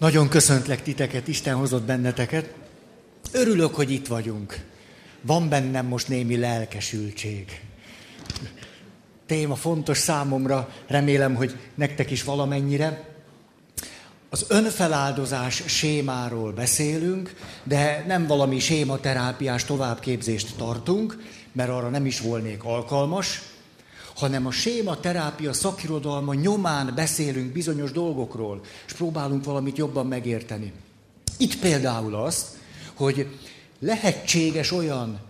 Nagyon köszöntlek titeket, Isten hozott benneteket. Örülök, hogy itt vagyunk. Van bennem most némi lelkesültség. Téma fontos számomra, remélem, hogy nektek is valamennyire. Az önfeláldozás sémáról beszélünk, de nem valami sématerápiás továbbképzést tartunk, mert arra nem is volnék alkalmas, hanem a séma terápia szakirodalma nyomán beszélünk bizonyos dolgokról, és próbálunk valamit jobban megérteni. Itt például azt, hogy lehetséges olyan,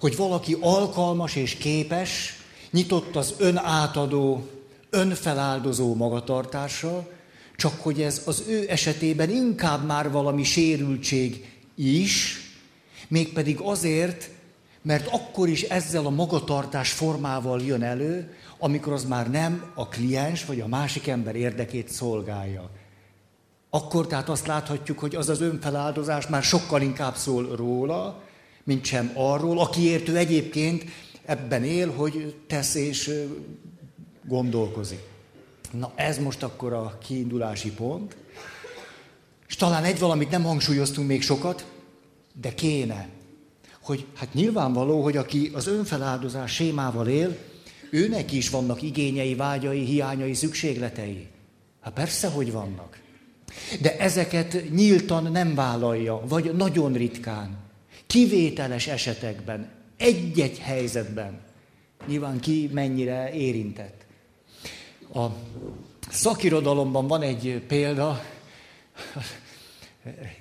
hogy valaki alkalmas és képes, nyitott az önátadó, önfeláldozó magatartással, csak hogy ez az ő esetében inkább már valami sérültség is, mégpedig azért, mert akkor is ezzel a magatartás formával jön elő, amikor az már nem a kliens vagy a másik ember érdekét szolgálja. Akkor tehát azt láthatjuk, hogy az az önfeláldozás már sokkal inkább szól róla, mint sem arról, akiért ő egyébként ebben él, hogy tesz és gondolkozik. Na ez most akkor a kiindulási pont. És talán egy valamit nem hangsúlyoztunk még sokat, de kéne, hogy hát nyilvánvaló, hogy aki az önfeláldozás sémával él, őnek is vannak igényei, vágyai, hiányai, szükségletei. Hát persze, hogy vannak. De ezeket nyíltan nem vállalja, vagy nagyon ritkán. Kivételes esetekben, egy-egy helyzetben. Nyilván ki mennyire érintett. A szakirodalomban van egy példa,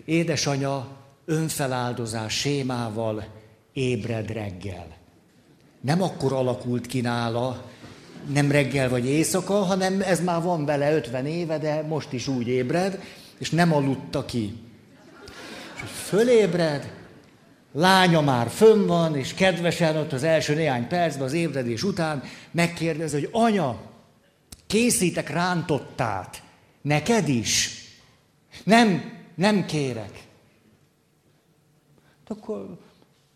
édesanya önfeláldozás sémával ébred reggel nem akkor alakult ki nála, nem reggel vagy éjszaka, hanem ez már van vele 50 éve, de most is úgy ébred, és nem aludta ki. És fölébred, lánya már fönn van, és kedvesen ott az első néhány percben az ébredés után megkérdez, hogy anya, készítek rántottát, neked is. Nem, nem kérek. Akkor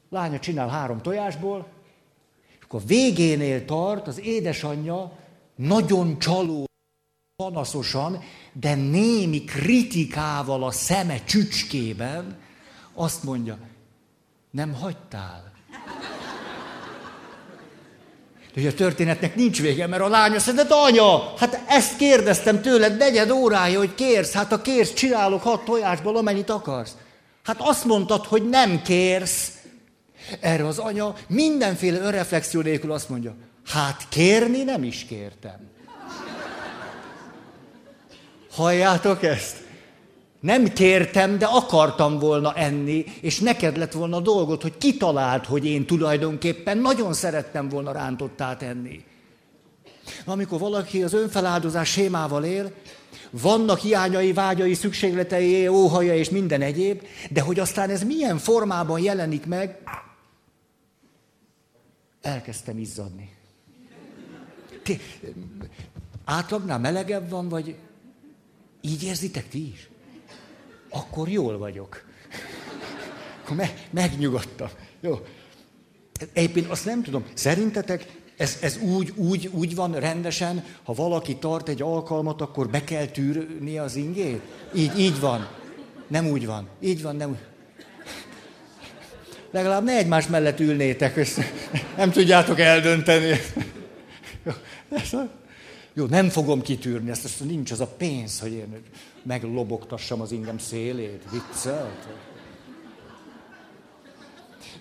lánya csinál három tojásból, akkor végénél tart az édesanyja nagyon csaló, panaszosan, de némi kritikával a szeme csücskében azt mondja, nem hagytál. De a történetnek nincs vége, mert a lány azt anya, hát ezt kérdeztem tőled negyed órája, hogy kérsz, hát ha kérsz, csinálok hat tojásból, amennyit akarsz. Hát azt mondtad, hogy nem kérsz. Erre az anya mindenféle önreflexió nélkül azt mondja, hát kérni nem is kértem. Halljátok ezt? Nem kértem, de akartam volna enni, és neked lett volna a dolgot, hogy kitalált, hogy én tulajdonképpen nagyon szerettem volna rántottát enni. Amikor valaki az önfeláldozás sémával él, vannak hiányai, vágyai, szükségletei, óhaja és minden egyéb, de hogy aztán ez milyen formában jelenik meg, elkezdtem izzadni. Ti, átlagnál melegebb van, vagy így érzitek ti is? Akkor jól vagyok. Akkor me, megnyugodtam. Jó. Egyébként azt nem tudom, szerintetek ez, ez úgy, úgy, úgy van rendesen, ha valaki tart egy alkalmat, akkor be kell tűrni az ingét? Így, így van. Nem úgy van. Így van, nem úgy legalább ne egymás mellett ülnétek, és nem tudjátok eldönteni. Jó, nem fogom kitűrni, ezt, ezt nincs az a pénz, hogy én meglobogtassam az ingem szélét. Viccelt.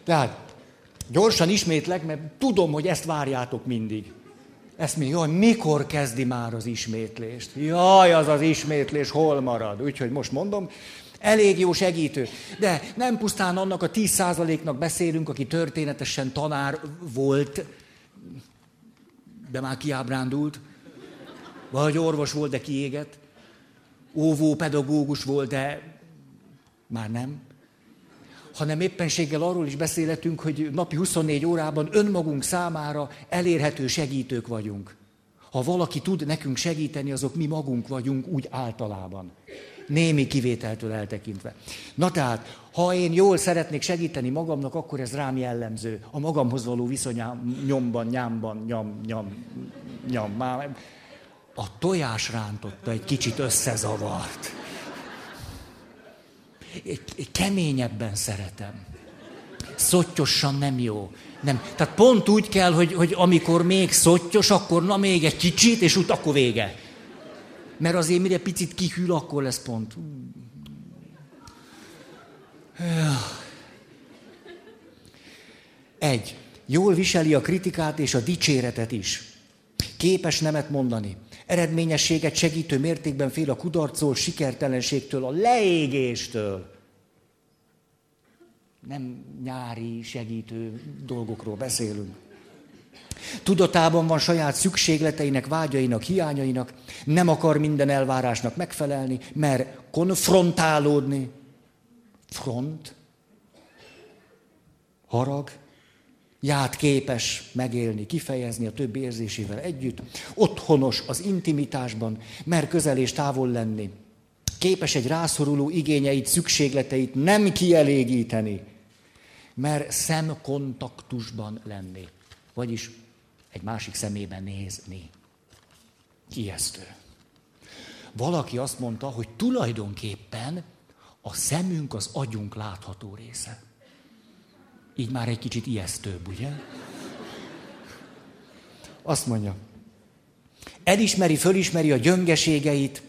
Tehát gyorsan ismétlek, mert tudom, hogy ezt várjátok mindig. Ezt mi, jaj, mikor kezdi már az ismétlést? Jaj, az az ismétlés hol marad? Úgyhogy most mondom, elég jó segítő. De nem pusztán annak a 10%-nak beszélünk, aki történetesen tanár volt, de már kiábrándult, vagy orvos volt, de kiégett, óvó, pedagógus volt, de már nem. Hanem éppenséggel arról is beszélhetünk, hogy napi 24 órában önmagunk számára elérhető segítők vagyunk. Ha valaki tud nekünk segíteni, azok mi magunk vagyunk úgy általában némi kivételtől eltekintve. Na tehát, ha én jól szeretnék segíteni magamnak, akkor ez rám jellemző. A magamhoz való viszonyám, nyomban, nyámban, nyom, nyom, nyom. Már a tojás rántotta egy kicsit összezavart. keményebben szeretem. Szottyosan nem jó. Nem. Tehát pont úgy kell, hogy, hogy amikor még szottyos, akkor na még egy kicsit, és ut akkor vége. Mert azért mire picit kihűl, akkor lesz pont. Egy. Jól viseli a kritikát és a dicséretet is. Képes nemet mondani. Eredményességet segítő mértékben fél a kudarcól, sikertelenségtől, a leégéstől. Nem nyári segítő dolgokról beszélünk. Tudatában van saját szükségleteinek, vágyainak, hiányainak, nem akar minden elvárásnak megfelelni, mert konfrontálódni. Front, harag, ját képes megélni, kifejezni a többi érzésével együtt, otthonos az intimitásban, mer közel és távol lenni, képes egy rászoruló igényeit, szükségleteit nem kielégíteni, mert szemkontaktusban lenni, vagyis egy másik szemébe nézni. Ijesztő. Valaki azt mondta, hogy tulajdonképpen a szemünk az agyunk látható része. Így már egy kicsit ijesztőbb, ugye? Azt mondja, elismeri, fölismeri a gyöngeségeit,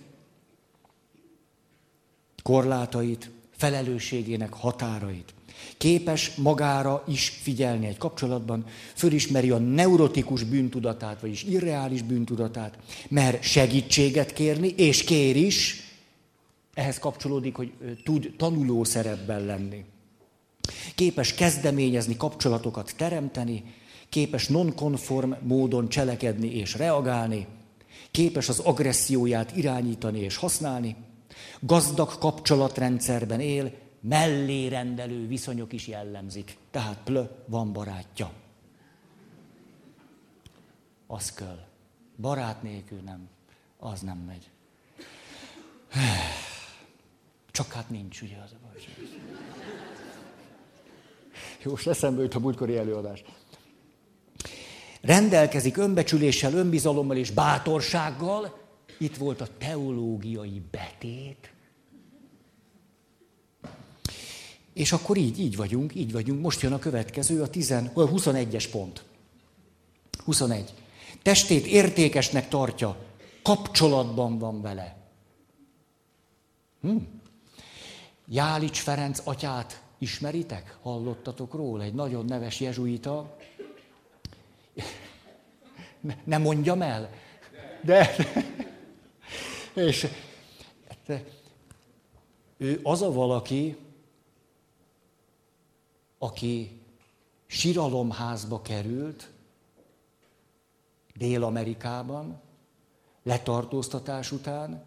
korlátait, felelősségének határait. Képes magára is figyelni egy kapcsolatban, fölismeri a neurotikus bűntudatát, vagyis irreális bűntudatát, mert segítséget kérni, és kér is, ehhez kapcsolódik, hogy tud tanuló szerepben lenni. Képes kezdeményezni, kapcsolatokat teremteni, képes nonkonform módon cselekedni és reagálni, képes az agresszióját irányítani és használni, gazdag kapcsolatrendszerben él, mellé rendelő viszonyok is jellemzik. Tehát plö van barátja. Az kell. Barát nélkül nem. Az nem megy. Csak hát nincs, ugye az a baj. Jó, most eszembe jut a múltkori előadás. Rendelkezik önbecsüléssel, önbizalommal és bátorsággal. Itt volt a teológiai betét. És akkor így, így vagyunk, így vagyunk. Most jön a következő, a 10, 21-es pont. 21. Testét értékesnek tartja, kapcsolatban van vele. Hm. Jálics Ferenc atyát ismeritek? Hallottatok róla? Egy nagyon neves jezsuita. Ne mondjam el. De. És de, ő az a valaki, aki síralomházba került, Dél-Amerikában, letartóztatás után,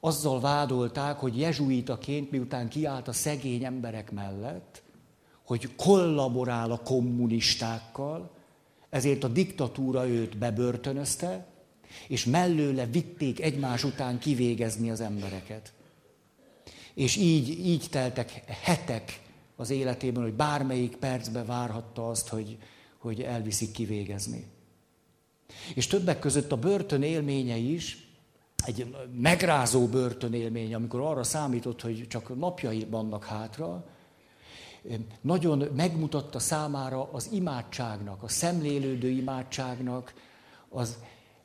azzal vádolták, hogy jezsuitaként, miután kiállt a szegény emberek mellett, hogy kollaborál a kommunistákkal, ezért a diktatúra őt bebörtönözte, és mellőle vitték egymás után kivégezni az embereket. És így, így teltek hetek az életében, hogy bármelyik percbe várhatta azt, hogy, hogy elviszik kivégezni. És többek között a börtön élménye is egy megrázó börtönélmény, amikor arra számított, hogy csak napjai vannak hátra, nagyon megmutatta számára az imádságnak, a szemlélődő imádságnak, az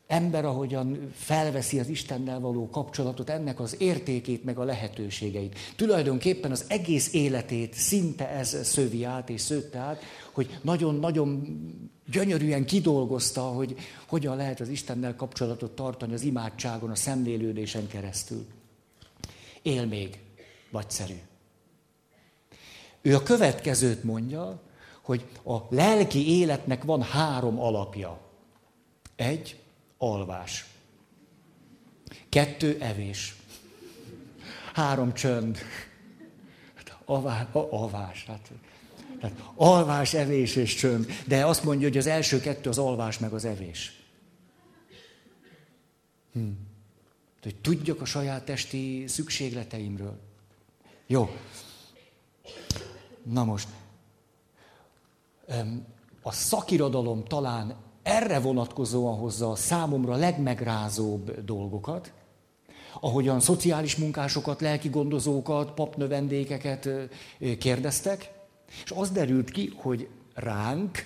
ember, ahogyan felveszi az Istennel való kapcsolatot, ennek az értékét, meg a lehetőségeit. Tulajdonképpen az egész életét szinte ez szövi át és szőtte át, hogy nagyon-nagyon gyönyörűen kidolgozta, hogy hogyan lehet az Istennel kapcsolatot tartani az imádságon, a szemlélődésen keresztül. Él még. Nagyszerű. Ő a következőt mondja, hogy a lelki életnek van három alapja. Egy, alvás. Kettő, evés. Három, csönd. Avá, avás. Hát, tehát alvás, evés és csönd. De azt mondja, hogy az első kettő az alvás meg az evés. Hm. Hogy tudjak a saját testi szükségleteimről. Jó. Na most. A szakirodalom talán erre vonatkozóan hozza a számomra legmegrázóbb dolgokat, ahogyan szociális munkásokat, lelki gondozókat, papnövendékeket kérdeztek, és az derült ki, hogy ránk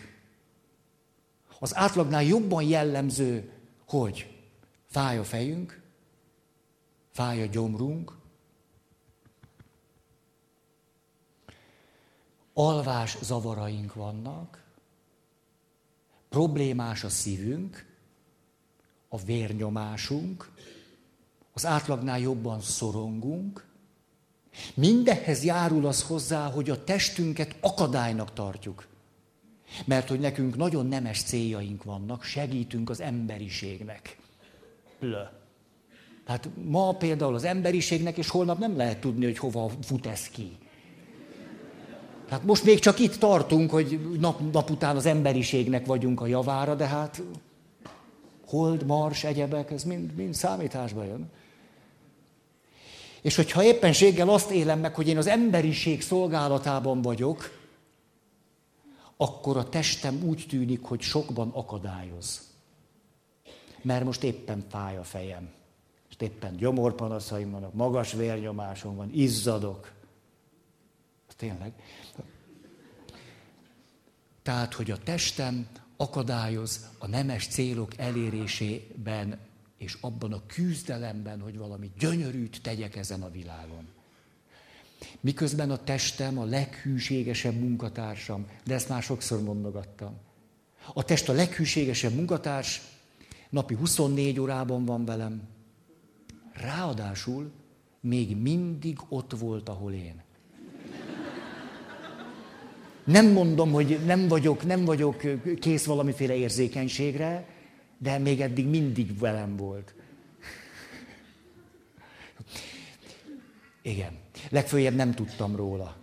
az átlagnál jobban jellemző, hogy fáj a fejünk, fáj a gyomrunk, alvás zavaraink vannak, problémás a szívünk, a vérnyomásunk, az átlagnál jobban szorongunk, Mindehhez járul az hozzá, hogy a testünket akadálynak tartjuk. Mert hogy nekünk nagyon nemes céljaink vannak, segítünk az emberiségnek. Lö. Tehát ma például az emberiségnek, és holnap nem lehet tudni, hogy hova fut ez ki. Tehát most még csak itt tartunk, hogy nap, nap után az emberiségnek vagyunk a javára, de hát hold, mars, egyebek, ez mind, mind számításba jön. És hogyha éppenséggel azt élem meg, hogy én az emberiség szolgálatában vagyok, akkor a testem úgy tűnik, hogy sokban akadályoz. Mert most éppen fáj a fejem. Most éppen gyomorpanaszaim vannak, magas vérnyomásom van, izzadok. Tényleg. Tehát, hogy a testem akadályoz a nemes célok elérésében és abban a küzdelemben, hogy valami gyönyörűt tegyek ezen a világon. Miközben a testem a leghűségesebb munkatársam, de ezt már sokszor mondogattam. A test a leghűségesebb munkatárs, napi 24 órában van velem. Ráadásul még mindig ott volt, ahol én. Nem mondom, hogy nem vagyok, nem vagyok kész valamiféle érzékenységre, de még eddig mindig velem volt. Igen. Legfőjebb nem tudtam róla.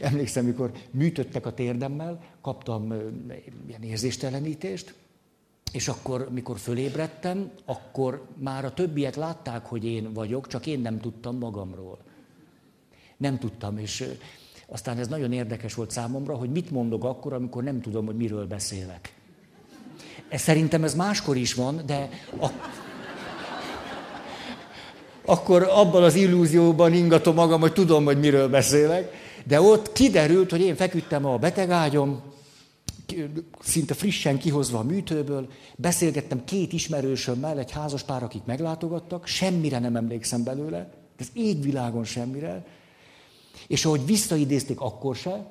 Emlékszem, mikor műtöttek a térdemmel, kaptam ilyen érzéstelenítést, és akkor, mikor fölébredtem, akkor már a többiek látták, hogy én vagyok, csak én nem tudtam magamról. Nem tudtam, és aztán ez nagyon érdekes volt számomra, hogy mit mondok akkor, amikor nem tudom, hogy miről beszélek. Ez szerintem ez máskor is van, de a... akkor abban az illúzióban ingatom magam, hogy tudom, hogy miről beszélek. De ott kiderült, hogy én feküdtem a betegágyom, szinte frissen kihozva a műtőből, beszélgettem két ismerősömmel, egy házas pár, akik meglátogattak, semmire nem emlékszem belőle, ez égvilágon semmire, és ahogy visszaidézték, akkor se,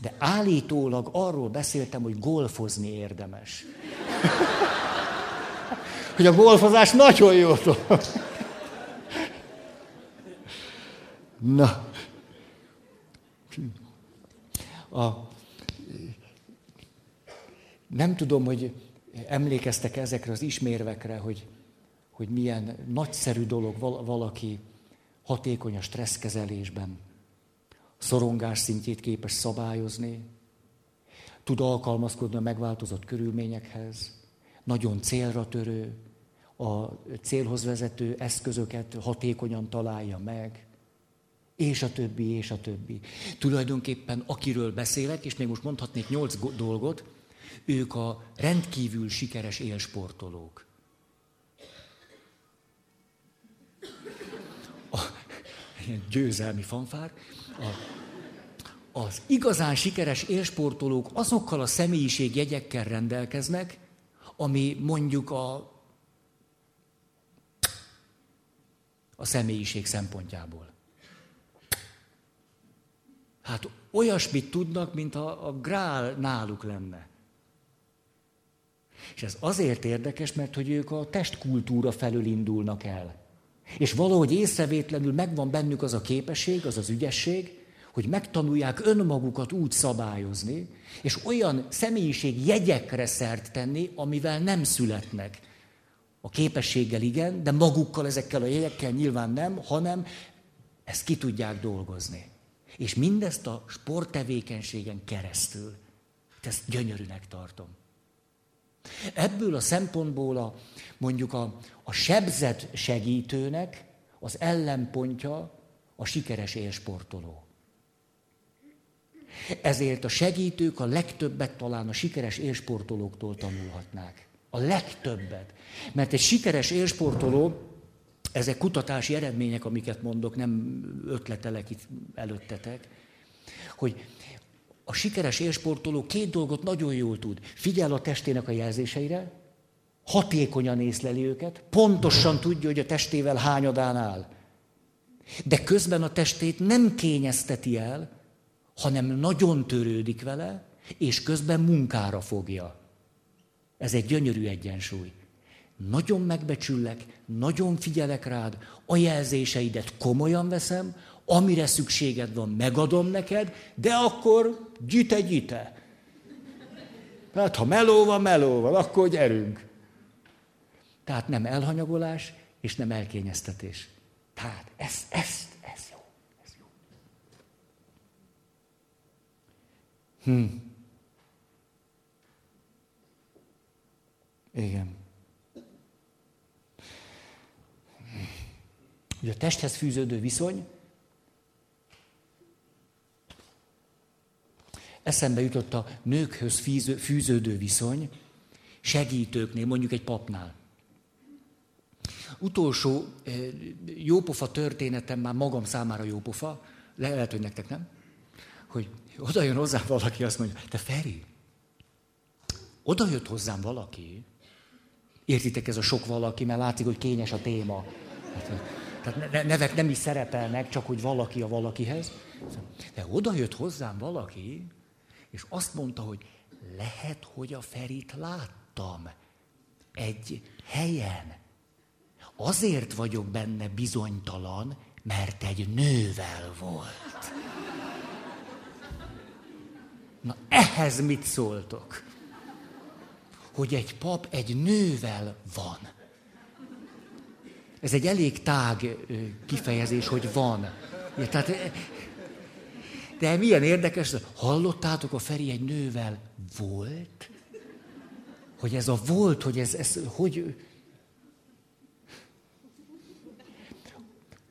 de állítólag arról beszéltem, hogy golfozni érdemes. hogy a golfozás nagyon jó dolog. Na. A, nem tudom, hogy emlékeztek ezekre az ismérvekre, hogy, hogy milyen nagyszerű dolog valaki hatékony a stresszkezelésben. Szorongás szintjét képes szabályozni, tud alkalmazkodni a megváltozott körülményekhez, nagyon célra törő, a célhoz vezető eszközöket hatékonyan találja meg, és a többi, és a többi. Tulajdonképpen akiről beszélek, és még most mondhatnék nyolc dolgot, ők a rendkívül sikeres élsportolók. Győzelmi fanfár. A, az igazán sikeres élsportolók azokkal a személyiségjegyekkel rendelkeznek, ami mondjuk a, a személyiség szempontjából. Hát olyasmit tudnak, mint a, a grál náluk lenne. És ez azért érdekes, mert hogy ők a testkultúra felől indulnak el. És valahogy észrevétlenül megvan bennük az a képesség, az az ügyesség, hogy megtanulják önmagukat úgy szabályozni, és olyan személyiség jegyekre szert tenni, amivel nem születnek. A képességgel igen, de magukkal ezekkel a jegyekkel nyilván nem, hanem ezt ki tudják dolgozni. És mindezt a sporttevékenységen keresztül. Ezt gyönyörűnek tartom. Ebből a szempontból a, mondjuk a, a sebzett segítőnek az ellenpontja a sikeres élsportoló. Ezért a segítők a legtöbbet talán a sikeres élsportolóktól tanulhatnák. A legtöbbet. Mert egy sikeres élsportoló ezek kutatási eredmények, amiket mondok, nem ötletelek itt előttetek, hogy a sikeres élsportoló két dolgot nagyon jól tud. Figyel a testének a jelzéseire, hatékonyan észleli őket, pontosan tudja, hogy a testével hányadán áll. De közben a testét nem kényezteti el, hanem nagyon törődik vele, és közben munkára fogja. Ez egy gyönyörű egyensúly. Nagyon megbecsüllek, nagyon figyelek rád, a jelzéseidet komolyan veszem, amire szükséged van, megadom neked, de akkor gyite, gyite. Hát ha meló van, meló van, akkor gyerünk. Tehát nem elhanyagolás, és nem elkényeztetés. Tehát ez, ez, ez jó. Ez jó. Hm. Igen. Ugye a testhez fűződő viszony, eszembe jutott a nőkhöz fűződő viszony, segítőknél, mondjuk egy papnál. Utolsó eh, jópofa történetem már magam számára jópofa, lehet, hogy nektek nem, hogy oda jön hozzám valaki, azt mondja, te Feri, oda jött hozzám valaki, értitek ez a sok valaki, mert látszik, hogy kényes a téma. Tehát nevek nem is szerepelnek, csak hogy valaki a valakihez. De oda jött hozzám valaki, és azt mondta, hogy lehet, hogy a Ferit láttam egy helyen. Azért vagyok benne bizonytalan, mert egy nővel volt. Na ehhez mit szóltok? Hogy egy pap egy nővel van. Ez egy elég tág kifejezés, hogy van. Ja, tehát, de milyen érdekes, hallottátok, a Feri egy nővel volt? Hogy ez a volt, hogy ez, ez hogy...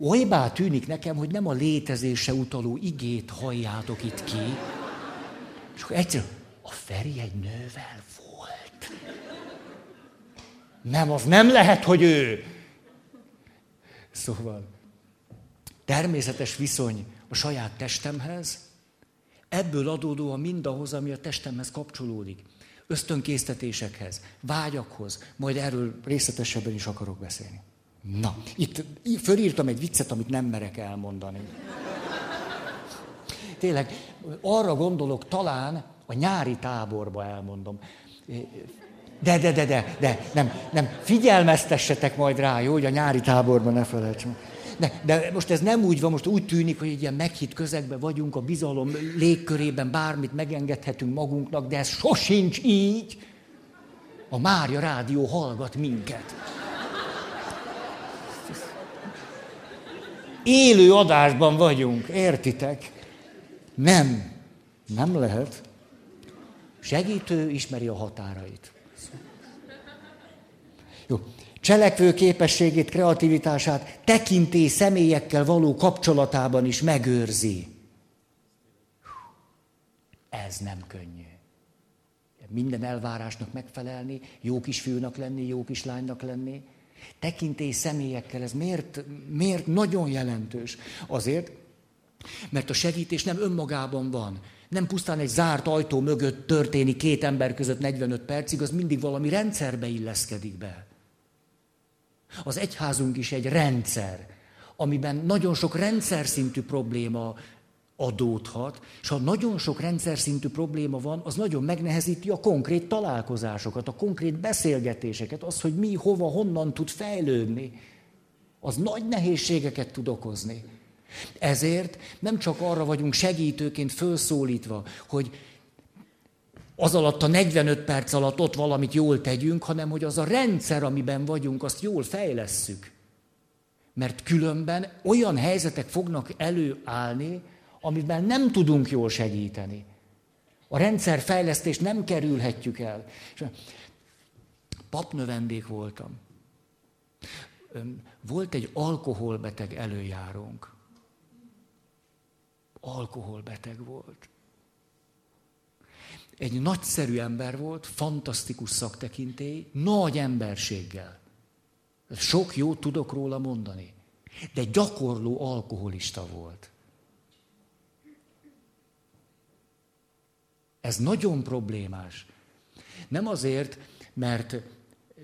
Olybá tűnik nekem, hogy nem a létezése utaló igét halljátok itt ki, és akkor egyszerűen, a Feri egy nővel volt. Nem, az nem lehet, hogy ő. Szóval természetes viszony a saját testemhez, ebből adódóan mindahhoz, ami a testemhez kapcsolódik. Ösztönkésztetésekhez, vágyakhoz, majd erről részletesebben is akarok beszélni. Na, itt fölírtam egy viccet, amit nem merek elmondani. Tényleg, arra gondolok, talán a nyári táborba elmondom. De, de, de, de, de, nem, nem, figyelmeztessetek majd rá, jó, hogy a nyári táborban ne felejtsem. De, de most ez nem úgy van, most úgy tűnik, hogy egy ilyen meghitt közegben vagyunk, a bizalom légkörében bármit megengedhetünk magunknak, de ez sosincs így. A Mária Rádió hallgat minket. Élő adásban vagyunk, értitek? Nem, nem lehet. Segítő ismeri a határait. Jó. Cselekvő képességét, kreativitását tekinté személyekkel való kapcsolatában is megőrzi. Ez nem könnyű. Minden elvárásnak megfelelni, jó kisfiúnak lenni, jó kislánynak lenni. Tekintély személyekkel, ez miért, miért nagyon jelentős? Azért, mert a segítés nem önmagában van. Nem pusztán egy zárt ajtó mögött történik két ember között 45 percig, az mindig valami rendszerbe illeszkedik be. Az egyházunk is egy rendszer, amiben nagyon sok rendszer szintű probléma adódhat, és ha nagyon sok rendszer szintű probléma van, az nagyon megnehezíti a konkrét találkozásokat, a konkrét beszélgetéseket, az, hogy mi, hova, honnan tud fejlődni. Az nagy nehézségeket tud okozni. Ezért nem csak arra vagyunk segítőként felszólítva, hogy az alatt a 45 perc alatt ott valamit jól tegyünk, hanem hogy az a rendszer, amiben vagyunk, azt jól fejlesszük. Mert különben olyan helyzetek fognak előállni, amiben nem tudunk jól segíteni. A rendszerfejlesztést nem kerülhetjük el. Papnövendék voltam. Volt egy alkoholbeteg előjárónk. Alkoholbeteg volt. Egy nagyszerű ember volt, fantasztikus szaktekintély, nagy emberséggel. Sok jót tudok róla mondani. De gyakorló alkoholista volt. Ez nagyon problémás. Nem azért, mert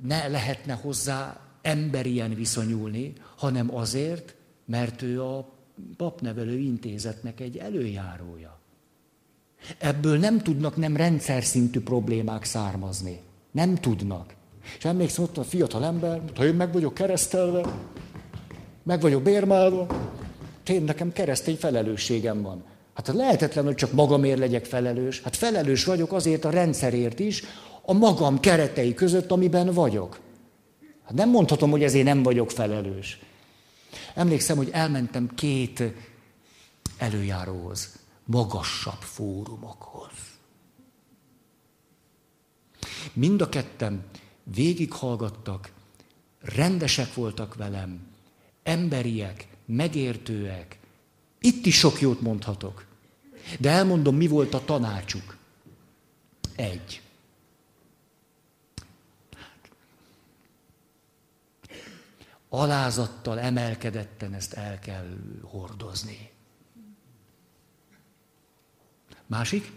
ne lehetne hozzá emberien viszonyulni, hanem azért, mert ő a papnevelő intézetnek egy előjárója. Ebből nem tudnak nem rendszer szintű problémák származni. Nem tudnak. És emlékszem, ott a fiatal ember, ha én meg vagyok keresztelve, meg vagyok bérmálva, én nekem keresztény felelősségem van. Hát lehetetlen, hogy csak magamért legyek felelős. Hát felelős vagyok azért a rendszerért is, a magam keretei között, amiben vagyok. Hát nem mondhatom, hogy ezért nem vagyok felelős. Emlékszem, hogy elmentem két előjáróhoz, magasabb fórumokhoz. Mind a ketten végighallgattak, rendesek voltak velem, emberiek, megértőek. Itt is sok jót mondhatok. De elmondom, mi volt a tanácsuk. Egy. alázattal, emelkedetten ezt el kell hordozni. Másik?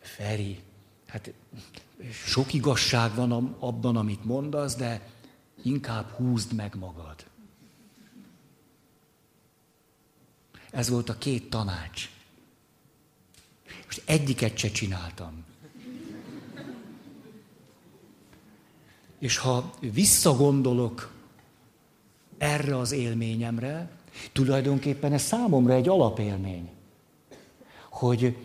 Feri, hát sok igazság van abban, amit mondasz, de inkább húzd meg magad. Ez volt a két tanács. Most egyiket se csináltam. És ha visszagondolok erre az élményemre, tulajdonképpen ez számomra egy alapélmény, hogy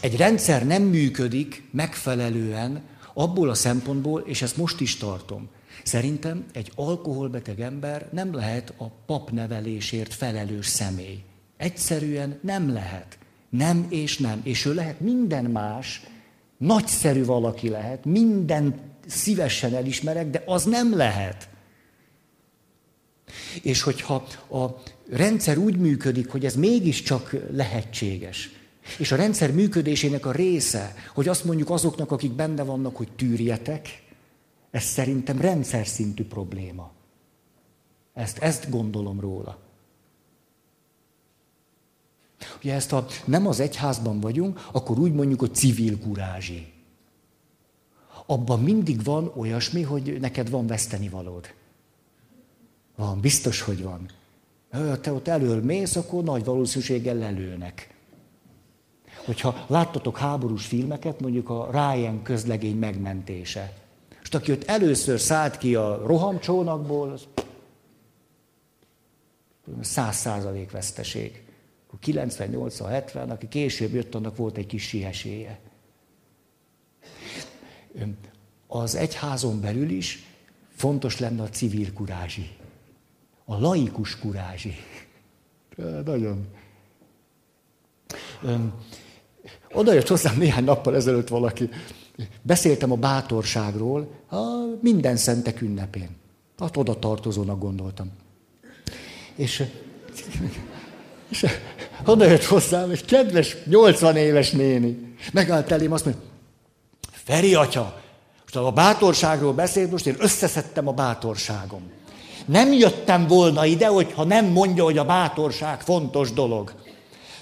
egy rendszer nem működik megfelelően abból a szempontból, és ezt most is tartom. Szerintem egy alkoholbeteg ember nem lehet a papnevelésért felelős személy. Egyszerűen nem lehet. Nem és nem. És ő lehet minden más, nagyszerű valaki lehet, minden szívesen elismerek, de az nem lehet. És hogyha a rendszer úgy működik, hogy ez mégiscsak lehetséges, és a rendszer működésének a része, hogy azt mondjuk azoknak, akik benne vannak, hogy tűrjetek, ez szerintem rendszer szintű probléma. Ezt, ezt gondolom róla. Ugye ezt, ha nem az egyházban vagyunk, akkor úgy mondjuk, hogy civil kurázsi abban mindig van olyasmi, hogy neked van veszteni valód. Van, biztos, hogy van. Te ott elől mész, akkor nagy valószínűséggel lelőnek. Hogyha láttatok háborús filmeket, mondjuk a Ryan közlegény megmentése. És aki ott először szállt ki a rohamcsónakból, az száz százalék veszteség. 98-70, aki később jött, annak volt egy kis sieséje az egyházon belül is fontos lenne a civil kurázsi. A laikus kurázsi. Nagyon. Oda jött hozzám néhány nappal ezelőtt valaki. Beszéltem a bátorságról a minden szentek ünnepén. Hát oda tartozónak gondoltam. És, és oda jött hozzám egy kedves 80 éves néni. Megállt elém, azt mondja, Feri atya, most a bátorságról beszélt, most én összeszedtem a bátorságom. Nem jöttem volna ide, hogyha nem mondja, hogy a bátorság fontos dolog.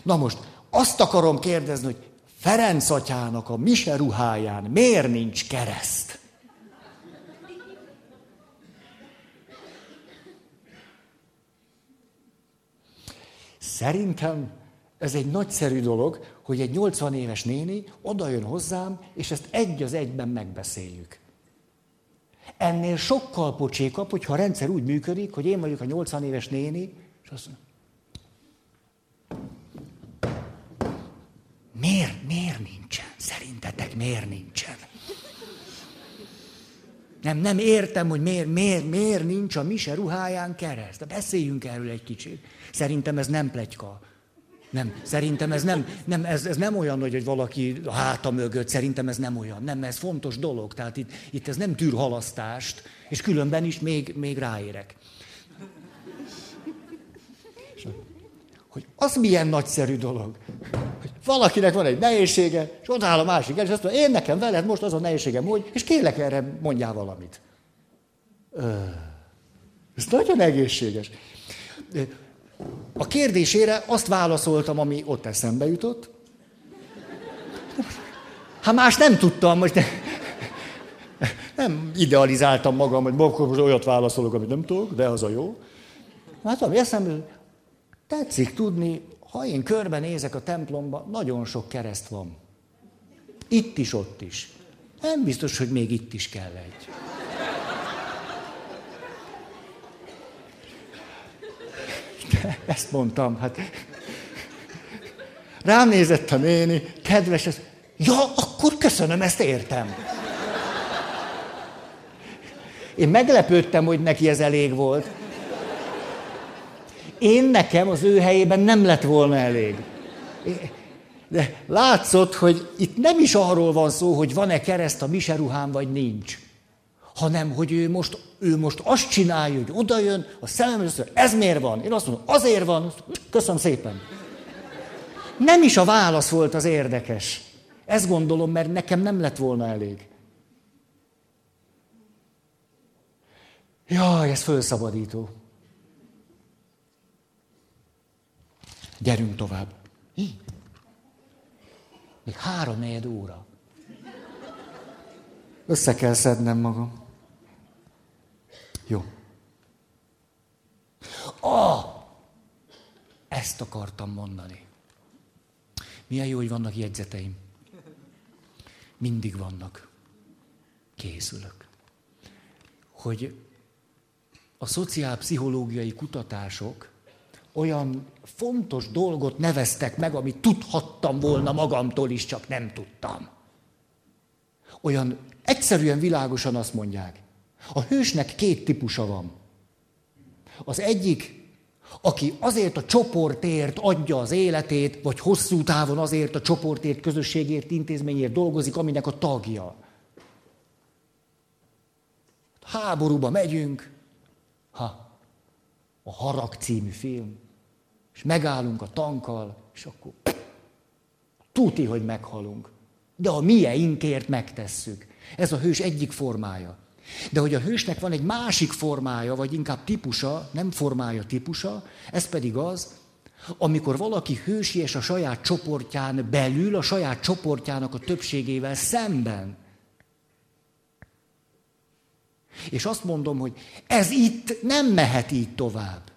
Na most, azt akarom kérdezni, hogy Ferenc atyának a mise ruháján miért nincs kereszt? Szerintem ez egy nagyszerű dolog, hogy egy 80 éves néni oda jön hozzám, és ezt egy az egyben megbeszéljük. Ennél sokkal pocsékabb, hogyha a rendszer úgy működik, hogy én vagyok a 80 éves néni, és azt mondom, miért, miért nincsen? Szerintetek miért nincsen? Nem, nem értem, hogy miért, miért, miért nincs a mise ruháján kereszt. De beszéljünk erről egy kicsit. Szerintem ez nem plegyka. Nem, szerintem ez nem, nem, ez, ez nem olyan, hogy valaki a háta mögött, szerintem ez nem olyan. Nem, ez fontos dolog. Tehát itt, itt ez nem tűr halasztást, és különben is még, még ráérek. Hogy az milyen nagyszerű dolog, hogy valakinek van egy nehézsége, és odáll a másik és azt mondja, én nekem veled most az a nehézségem, hogy, és kérlek erre mondjál valamit. Ez nagyon egészséges. A kérdésére azt válaszoltam, ami ott eszembe jutott. Hát más nem tudtam, most de nem idealizáltam magam, hogy most olyat válaszolok, amit nem tudok, de az a jó. Hát ami eszembe, tetszik tudni, ha én körbenézek a templomba, nagyon sok kereszt van. Itt is, ott is. Nem biztos, hogy még itt is kell egy. De ezt mondtam, hát. Rám nézett a néni, kedves, ez, ja, akkor köszönöm, ezt értem. Én meglepődtem, hogy neki ez elég volt. Én nekem az ő helyében nem lett volna elég. De látszott, hogy itt nem is arról van szó, hogy van-e kereszt a miseruhán, vagy nincs. Hanem, hogy ő most, ő most azt csinálja, hogy odajön, a szellem, azt mondja, ez miért van? Én azt mondom, azért van, köszönöm szépen. Nem is a válasz volt az érdekes. Ezt gondolom, mert nekem nem lett volna elég. Jaj, ez fölszabadító. Gyerünk tovább. Még három négy óra. Össze kell szednem magam. Jó. Ah! Ezt akartam mondani. Milyen jó, hogy vannak jegyzeteim. Mindig vannak. Készülök. Hogy a szociálpszichológiai kutatások olyan fontos dolgot neveztek meg, amit tudhattam volna magamtól is, csak nem tudtam. Olyan egyszerűen világosan azt mondják, a hősnek két típusa van. Az egyik, aki azért a csoportért adja az életét, vagy hosszú távon azért a csoportért, közösségért, intézményért dolgozik, aminek a tagja. Háborúba megyünk, ha, a Harag című film, és megállunk a tankkal, és akkor tuti, hogy meghalunk. De a mieinkért megtesszük. Ez a hős egyik formája. De hogy a hősnek van egy másik formája, vagy inkább típusa, nem formája, típusa, ez pedig az, amikor valaki hősies a saját csoportján belül, a saját csoportjának a többségével szemben. És azt mondom, hogy ez itt nem mehet így tovább.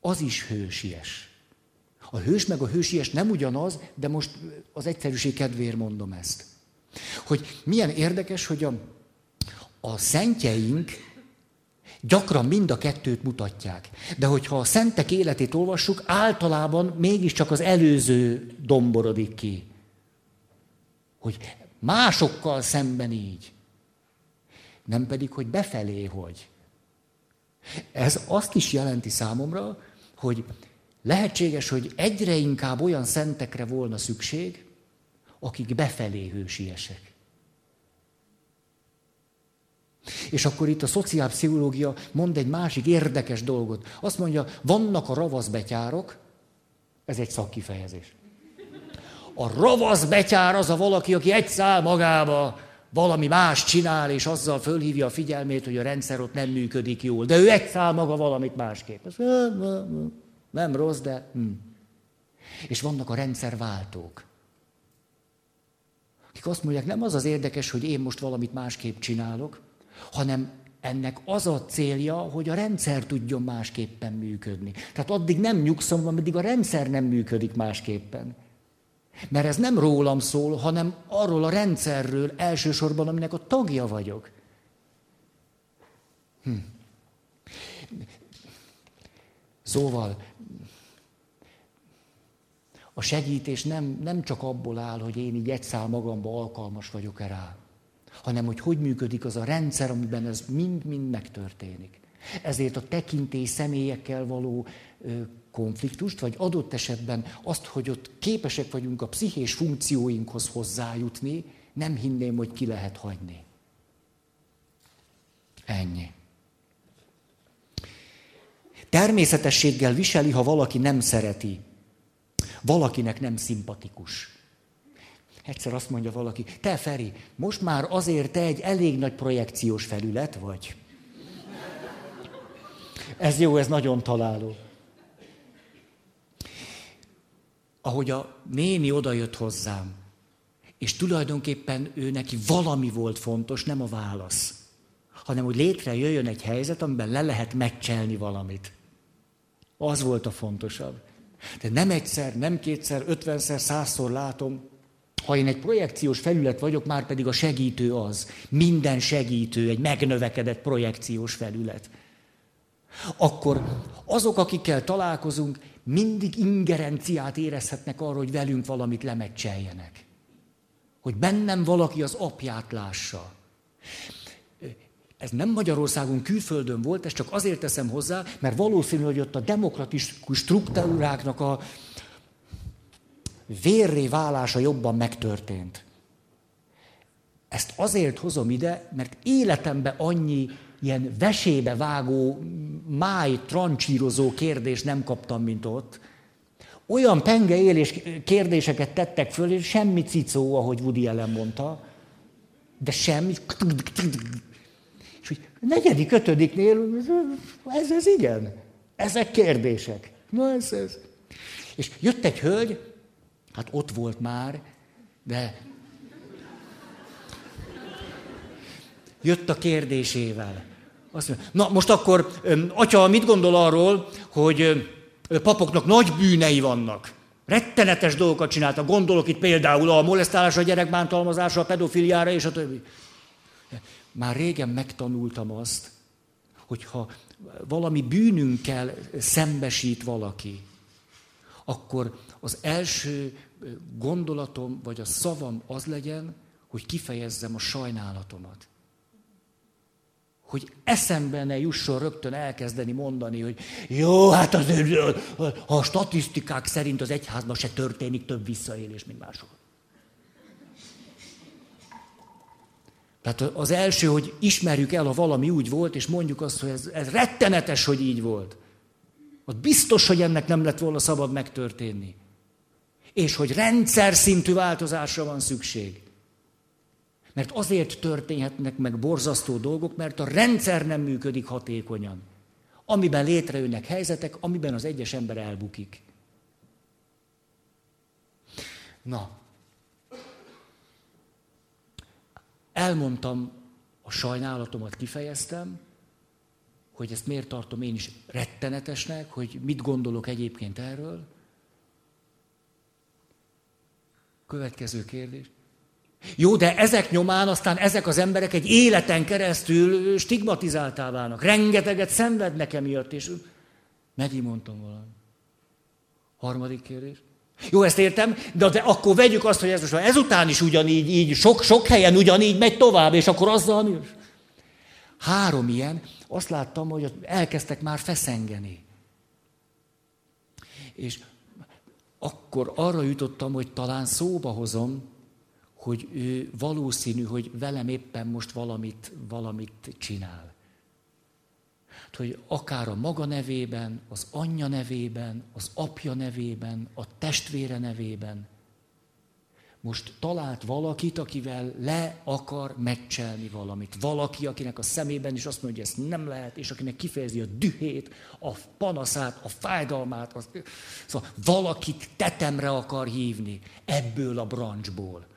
Az is hősies. A hős meg a hősies nem ugyanaz, de most az egyszerűség kedvéért mondom ezt. Hogy milyen érdekes, hogy a, a szentjeink gyakran mind a kettőt mutatják. De hogyha a szentek életét olvassuk, általában mégiscsak az előző domborodik ki. Hogy másokkal szemben így nem pedig, hogy befelé hogy. Ez azt is jelenti számomra, hogy lehetséges, hogy egyre inkább olyan szentekre volna szükség, akik befelé hősiesek. És akkor itt a szociálpszichológia mond egy másik érdekes dolgot. Azt mondja, vannak a ravaszbetyárok, ez egy szakkifejezés. A ravaszbetyár az a valaki, aki egy szál magába, valami más csinál, és azzal fölhívja a figyelmét, hogy a rendszer ott nem működik jól. De ő egy szál maga valamit másképp. Nem rossz, de... Hm. És vannak a rendszerváltók. Akik azt mondják, nem az az érdekes, hogy én most valamit másképp csinálok, hanem ennek az a célja, hogy a rendszer tudjon másképpen működni. Tehát addig nem nyugszom, ameddig a rendszer nem működik másképpen. Mert ez nem rólam szól, hanem arról a rendszerről elsősorban, aminek a tagja vagyok. Hm. Szóval a segítés nem, nem csak abból áll, hogy én így egy szál magamba alkalmas vagyok-e rá, hanem hogy hogy működik az a rendszer, amiben ez mind-mind megtörténik. Ezért a tekintély személyekkel való konfliktust, vagy adott esetben azt, hogy ott képesek vagyunk a pszichés funkcióinkhoz hozzájutni, nem hinném, hogy ki lehet hagyni. Ennyi. Természetességgel viseli, ha valaki nem szereti. Valakinek nem szimpatikus. Egyszer azt mondja valaki, te Feri, most már azért te egy elég nagy projekciós felület vagy. Ez jó, ez nagyon találó. Ahogy a néni odajött hozzám, és tulajdonképpen ő neki valami volt fontos, nem a válasz, hanem hogy létrejöjjön egy helyzet, amiben le lehet meccselni valamit. Az volt a fontosabb. De nem egyszer, nem kétszer, ötvenszer, százszor látom, ha én egy projekciós felület vagyok, már pedig a segítő az. Minden segítő egy megnövekedett projekciós felület. Akkor azok, akikkel találkozunk, mindig ingerenciát érezhetnek arra, hogy velünk valamit lemecseljenek. Hogy bennem valaki az apját lássa. Ez nem Magyarországon, külföldön volt, ezt csak azért teszem hozzá, mert valószínű, hogy ott a demokratikus struktúráknak a vérré válása jobban megtörtént. Ezt azért hozom ide, mert életemben annyi ilyen vesébe vágó, máj trancsírozó kérdést nem kaptam, mint ott. Olyan penge élés kérdéseket tettek föl, és semmi cicó, ahogy Woody Allen mondta, de semmi. És hogy negyedik, ötödiknél, ez, ez igen. Ezek kérdések. Na ez, ez. És jött egy hölgy, hát ott volt már, de jött a kérdésével. Azt mondja, na most akkor, atya, mit gondol arról, hogy papoknak nagy bűnei vannak? Rettenetes dolgokat csináltak. Gondolok itt például a molesztálásra, a gyerekbántalmazásra, a pedofiliára és a többi. Már régen megtanultam azt, hogyha valami bűnünkkel szembesít valaki, akkor az első gondolatom vagy a szavam az legyen, hogy kifejezzem a sajnálatomat hogy eszembe ne jusson rögtön elkezdeni mondani, hogy jó, hát az, a statisztikák szerint az egyházban se történik több visszaélés, mint máshol. Tehát az első, hogy ismerjük el, ha valami úgy volt, és mondjuk azt, hogy ez, ez rettenetes, hogy így volt. Az biztos, hogy ennek nem lett volna szabad megtörténni. És hogy rendszer szintű változásra van szükség. Mert azért történhetnek meg borzasztó dolgok, mert a rendszer nem működik hatékonyan. Amiben létrejönnek helyzetek, amiben az egyes ember elbukik. Na, elmondtam a sajnálatomat, kifejeztem, hogy ezt miért tartom én is rettenetesnek, hogy mit gondolok egyébként erről. Következő kérdés. Jó, de ezek nyomán aztán ezek az emberek egy életen keresztül stigmatizáltá válnak. Rengeteget szenvednek emiatt, és megint mondtam valami. Harmadik kérdés. Jó, ezt értem, de, de akkor vegyük azt, hogy ez most ezután is ugyanígy, így, sok, sok helyen ugyanígy megy tovább, és akkor azzal mi? Három ilyen, azt láttam, hogy elkezdtek már feszengeni. És akkor arra jutottam, hogy talán szóba hozom, hogy ő valószínű, hogy velem éppen most valamit, valamit csinál. Hát, hogy akár a maga nevében, az anyja nevében, az apja nevében, a testvére nevében, most talált valakit, akivel le akar meccselni valamit. Valaki, akinek a szemében is azt mondja, hogy ezt nem lehet, és akinek kifejezi a dühét, a panaszát, a fájdalmát. Az... Szóval valakit tetemre akar hívni ebből a brancsból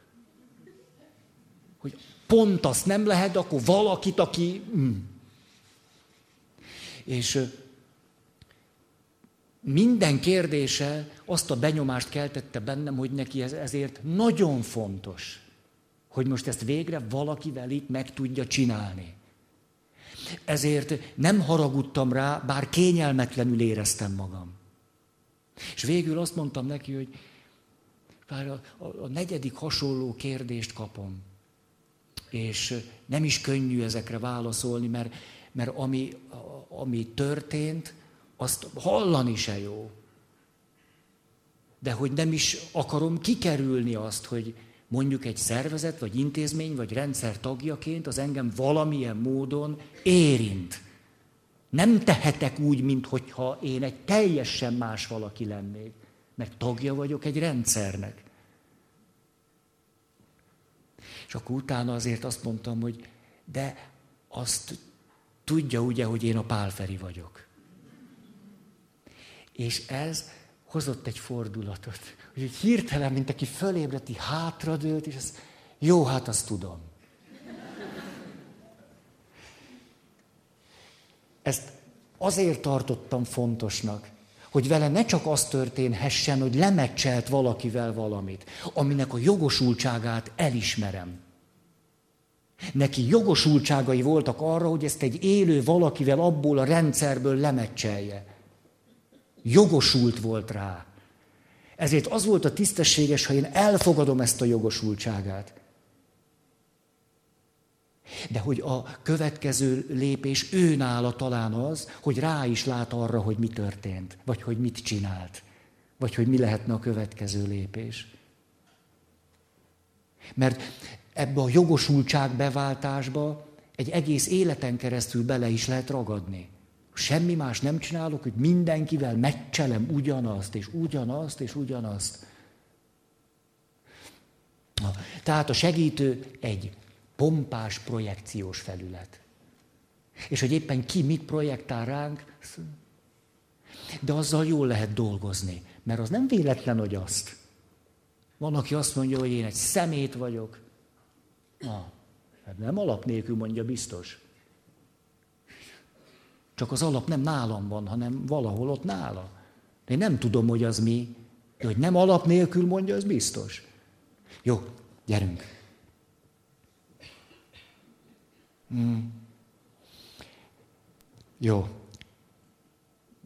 hogy pont azt nem lehet, akkor valakit, aki... Mm. És minden kérdése azt a benyomást keltette bennem, hogy neki ez, ezért nagyon fontos, hogy most ezt végre valakivel itt meg tudja csinálni. Ezért nem haragudtam rá, bár kényelmetlenül éreztem magam. És végül azt mondtam neki, hogy bár a, a, a negyedik hasonló kérdést kapom és nem is könnyű ezekre válaszolni, mert, mert ami, ami történt, azt hallani se jó. De hogy nem is akarom kikerülni azt, hogy mondjuk egy szervezet, vagy intézmény, vagy rendszer tagjaként az engem valamilyen módon érint. Nem tehetek úgy, mintha én egy teljesen más valaki lennék, mert tagja vagyok egy rendszernek. És akkor utána azért azt mondtam, hogy de azt tudja ugye, hogy én a Pálferi vagyok. És ez hozott egy fordulatot. Hogy egy hirtelen, mint aki fölébredt, hátradőlt, és ez, jó, hát azt tudom. Ezt azért tartottam fontosnak, hogy vele ne csak az történhessen, hogy lemecselt valakivel valamit, aminek a jogosultságát elismerem. Neki jogosultságai voltak arra, hogy ezt egy élő valakivel abból a rendszerből lemecselje. Jogosult volt rá. Ezért az volt a tisztességes, ha én elfogadom ezt a jogosultságát. De hogy a következő lépés ő nála talán az, hogy rá is lát arra, hogy mi történt, vagy hogy mit csinált, vagy hogy mi lehetne a következő lépés. Mert ebbe a jogosultság beváltásba egy egész életen keresztül bele is lehet ragadni. Semmi más nem csinálok, hogy mindenkivel meccselem ugyanazt, és ugyanazt, és ugyanazt. Na, tehát a segítő egy pompás projekciós felület. És hogy éppen ki mit projektál ránk, de azzal jól lehet dolgozni, mert az nem véletlen, hogy azt. Van, aki azt mondja, hogy én egy szemét vagyok. Na, hát nem alap nélkül mondja biztos. Csak az alap nem nálam van, hanem valahol ott nála. De én nem tudom, hogy az mi. De hogy nem alap nélkül mondja, az biztos. Jó, gyerünk. Hmm. Jó.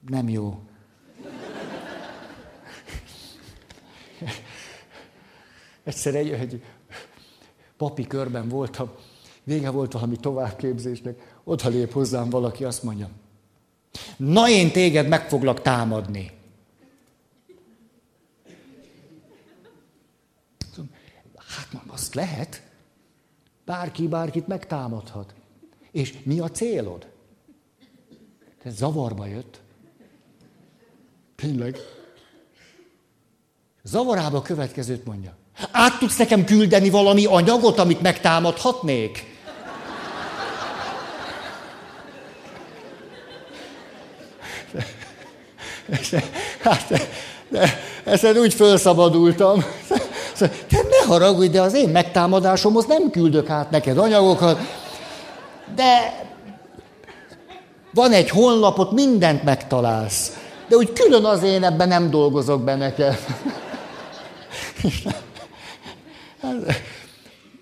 Nem jó. Egyszer egy, egy papi körben voltam, vége volt valami továbbképzésnek, oda lép hozzám valaki, azt mondja, na én téged meg foglak támadni. Hát azt lehet. Bárki bárkit megtámadhat. És mi a célod? Te zavarba jött. Tényleg. Zavarába a következőt mondja. Át tudsz nekem küldeni valami anyagot, amit megtámadhatnék? Hát, de, ezen úgy felszabadultam. Ne haragudj, de az én megtámadásomhoz nem küldök át neked anyagokat. De van egy honlapot, mindent megtalálsz. De úgy külön az én ebben nem dolgozok be neked.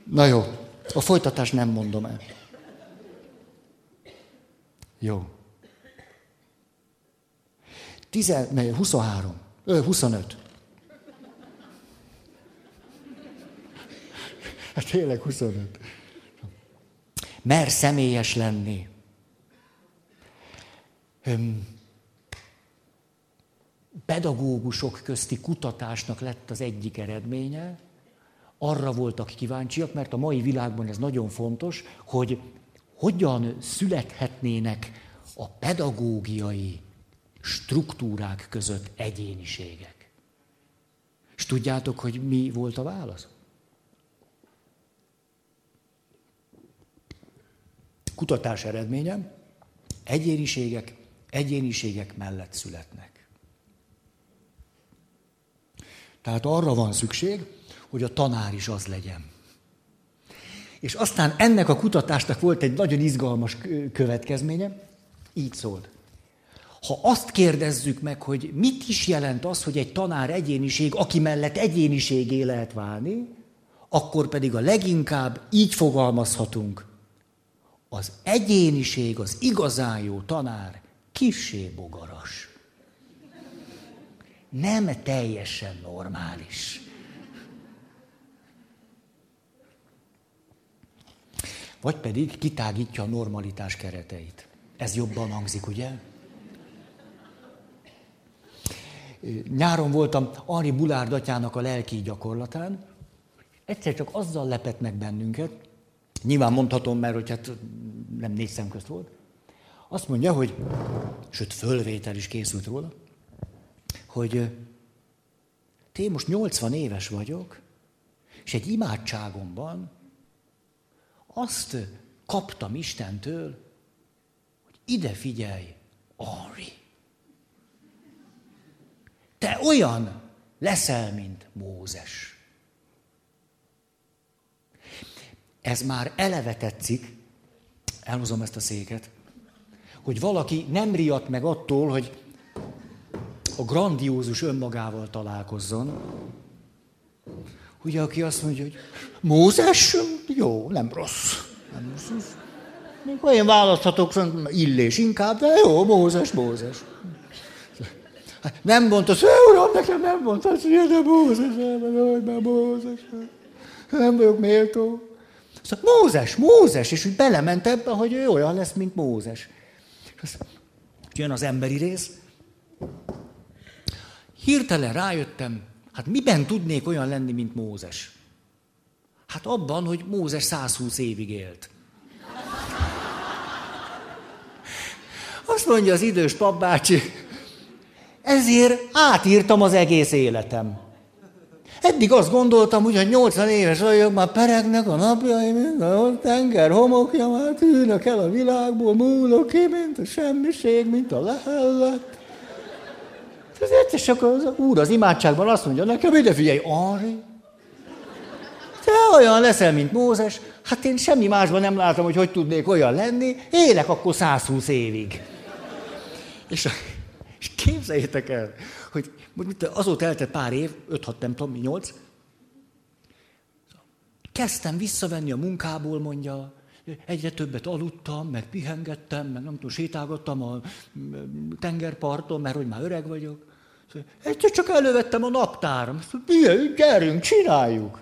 Na jó, a folytatást nem mondom el. Jó. 10, 23, 25. Hát tényleg 25. Mer személyes lenni. Pedagógusok közti kutatásnak lett az egyik eredménye, arra voltak kíváncsiak, mert a mai világban ez nagyon fontos, hogy hogyan születhetnének a pedagógiai struktúrák között egyéniségek. És tudjátok, hogy mi volt a válasz? Kutatás eredménye, egyéniségek, egyéniségek mellett születnek. Tehát arra van szükség, hogy a tanár is az legyen. És aztán ennek a kutatásnak volt egy nagyon izgalmas következménye, így szólt. Ha azt kérdezzük meg, hogy mit is jelent az, hogy egy tanár egyéniség, aki mellett egyéniségé lehet válni, akkor pedig a leginkább így fogalmazhatunk. Az egyéniség, az igazán jó tanár kissé bogaras. Nem teljesen normális. Vagy pedig kitágítja a normalitás kereteit. Ez jobban hangzik, ugye? Nyáron voltam Ari Bulárd atyának a lelki gyakorlatán, egyszer csak azzal lepett meg bennünket, nyilván mondhatom, mert hogy hát nem négy szem közt volt, azt mondja, hogy, sőt fölvétel is készült róla, hogy én most 80 éves vagyok, és egy imádságomban azt kaptam Istentől, hogy ide figyelj, Henri. Te olyan leszel, mint Mózes. Ez már eleve tetszik, elhozom ezt a széket, hogy valaki nem riadt meg attól, hogy a grandiózus önmagával találkozzon, Ugye, aki azt mondja, hogy Mózes, jó, nem rossz. Nem rossz. Még ha én választhatok, illés inkább, de jó, Mózes, Mózes. Nem mondta, hogy uram, nekem nem mondta, hogy de Mózes, nem, Mózes. Nem vagyok méltó. Szóval Mózes, Mózes, és úgy belement ebbe, hogy ő olyan lesz, mint Mózes. És jön az emberi rész. Hirtelen rájöttem, hát miben tudnék olyan lenni, mint Mózes? Hát abban, hogy Mózes 120 évig élt. Azt mondja az idős papbácsi, ezért átírtam az egész életem. Eddig azt gondoltam, hogy ha 80 éves vagyok, már peregnek a napjaim, a tenger homokja, már tűnök el a világból, múlok ki, mint a semmiség, mint a lehellet. Ez egyszer csak az úr az imádságban azt mondja nekem, ide figyelj, Henri, te olyan leszel, mint Mózes, hát én semmi másban nem látom, hogy hogy tudnék olyan lenni, élek akkor 120 évig. És, és képzeljétek el, hogy azóta eltett pár év, 5-6, nem tudom, 8, kezdtem visszavenni a munkából, mondja, egyre többet aludtam, meg pihengettem, meg nem tudom, sétálgattam a tengerparton, mert hogy már öreg vagyok. Egyszer csak elővettem a naptáram. Milyen, gyerünk, csináljuk.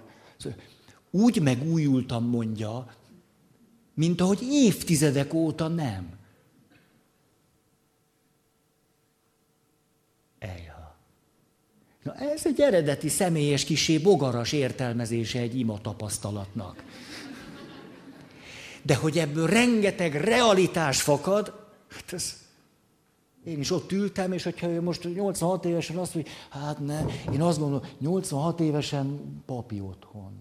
Úgy megújultam, mondja, mint ahogy évtizedek óta nem. Na ez egy eredeti személyes kisé bogaras értelmezése egy ima tapasztalatnak. De hogy ebből rengeteg realitás fakad, hát ez én is ott ültem, és hogyha ő most 86 évesen azt mondja, hát ne, én azt gondolom, 86 évesen papi otthon.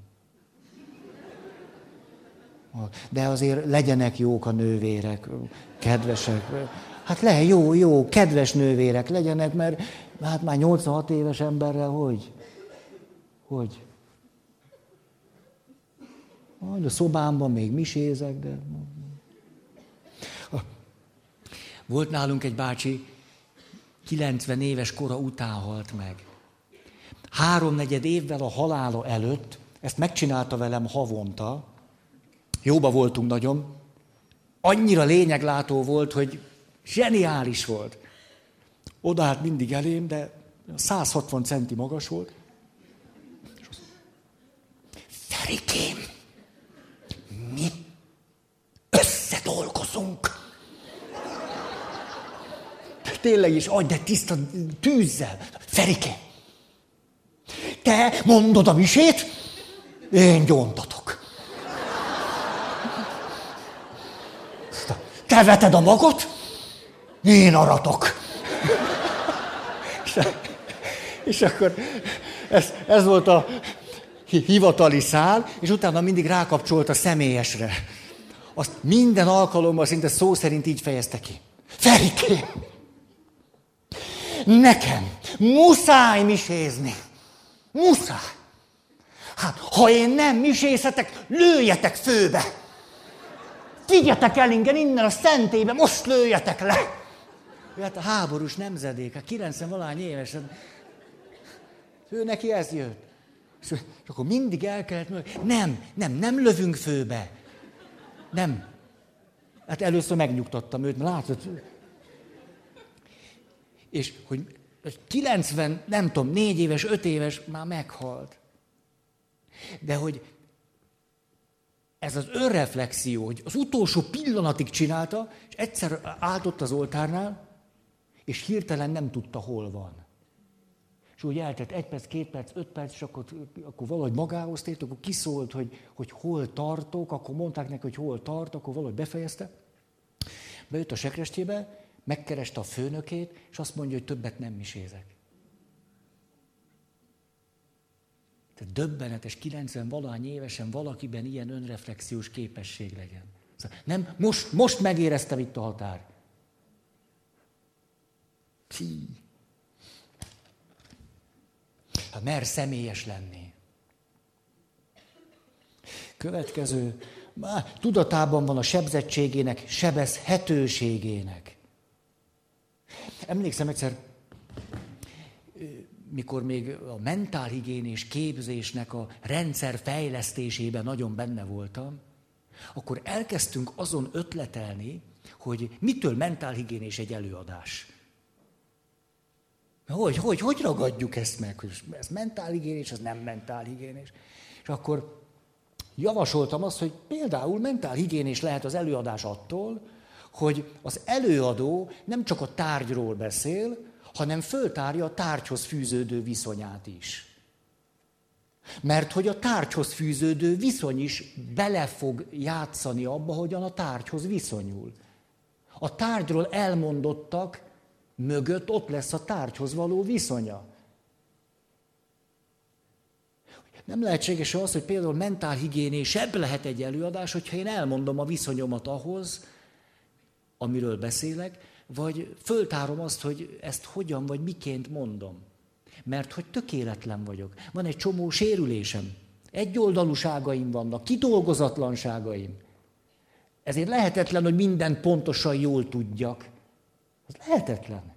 De azért legyenek jók a nővérek, kedvesek. Hát le, jó, jó, kedves nővérek legyenek, mert hát már 86 éves emberrel hogy? Hogy? Majd a szobámban még misézek, de... Volt nálunk egy bácsi, 90 éves kora után halt meg. Háromnegyed évvel a halála előtt, ezt megcsinálta velem havonta, jóba voltunk nagyon, annyira lényeglátó volt, hogy zseniális volt. Oda hát mindig elém, de 160 centi magas volt. Ferikém, mi összedolgozunk tényleg is, adj, de tiszta tűzzel. Ferike, te mondod a misét, én gyontatok. Te veted a magot, én aratok. És akkor ez, ez volt a hivatali szál, és utána mindig rákapcsolt a személyesre. Azt minden alkalommal szinte szó szerint így fejezte ki. Ferikém! Nekem muszáj misézni. Muszáj. Hát, ha én nem misészetek, lőjetek főbe. Vigyetek el ingyen innen a szentébe, most lőjetek le. Hát a háborús nemzedék, a 90 valány évesen. Ő neki ez jött. És akkor mindig el kellett mondani, nem, nem, nem lövünk főbe. Nem. Hát először megnyugtattam őt, mert látod, és hogy 90, nem tudom, négy éves, öt éves, már meghalt. De hogy ez az önreflexió, hogy az utolsó pillanatig csinálta, és egyszer állt az oltárnál, és hirtelen nem tudta, hol van. És úgy eltett egy perc, két perc, öt perc, és akkor, akkor valahogy magához tért, akkor kiszólt, hogy, hogy hol tartok, akkor mondták neki, hogy hol tart, akkor valahogy befejezte. Bejött a sekrestjébe, megkereste a főnökét, és azt mondja, hogy többet nem misézek. Tehát döbbenetes, 90 valahány évesen valakiben ilyen önreflexiós képesség legyen. Szóval nem, most, most megéreztem itt a határ. Pí. Hát mer személyes lenni. Következő, már tudatában van a sebzettségének, sebezhetőségének. Emlékszem egyszer, mikor még a mentálhigiénés képzésnek a rendszer fejlesztésében nagyon benne voltam, akkor elkezdtünk azon ötletelni, hogy mitől mentálhigiénés egy előadás. Hogy, hogy, hogy ragadjuk ezt meg, hogy ez mentálhigiénés, ez nem mentálhigiénés. És akkor javasoltam azt, hogy például mentálhigiénés lehet az előadás attól, hogy az előadó nem csak a tárgyról beszél, hanem föltárja a tárgyhoz fűződő viszonyát is. Mert hogy a tárgyhoz fűződő viszony is bele fog játszani abba, hogyan a tárgyhoz viszonyul. A tárgyról elmondottak mögött ott lesz a tárgyhoz való viszonya. Nem lehetséges az, hogy például mentálhigiénésebb lehet egy előadás, hogyha én elmondom a viszonyomat ahhoz, amiről beszélek, vagy föltárom azt, hogy ezt hogyan vagy miként mondom. Mert hogy tökéletlen vagyok. Van egy csomó sérülésem. Egyoldalúságaim vannak, kidolgozatlanságaim. Ezért lehetetlen, hogy minden pontosan jól tudjak. Az lehetetlen.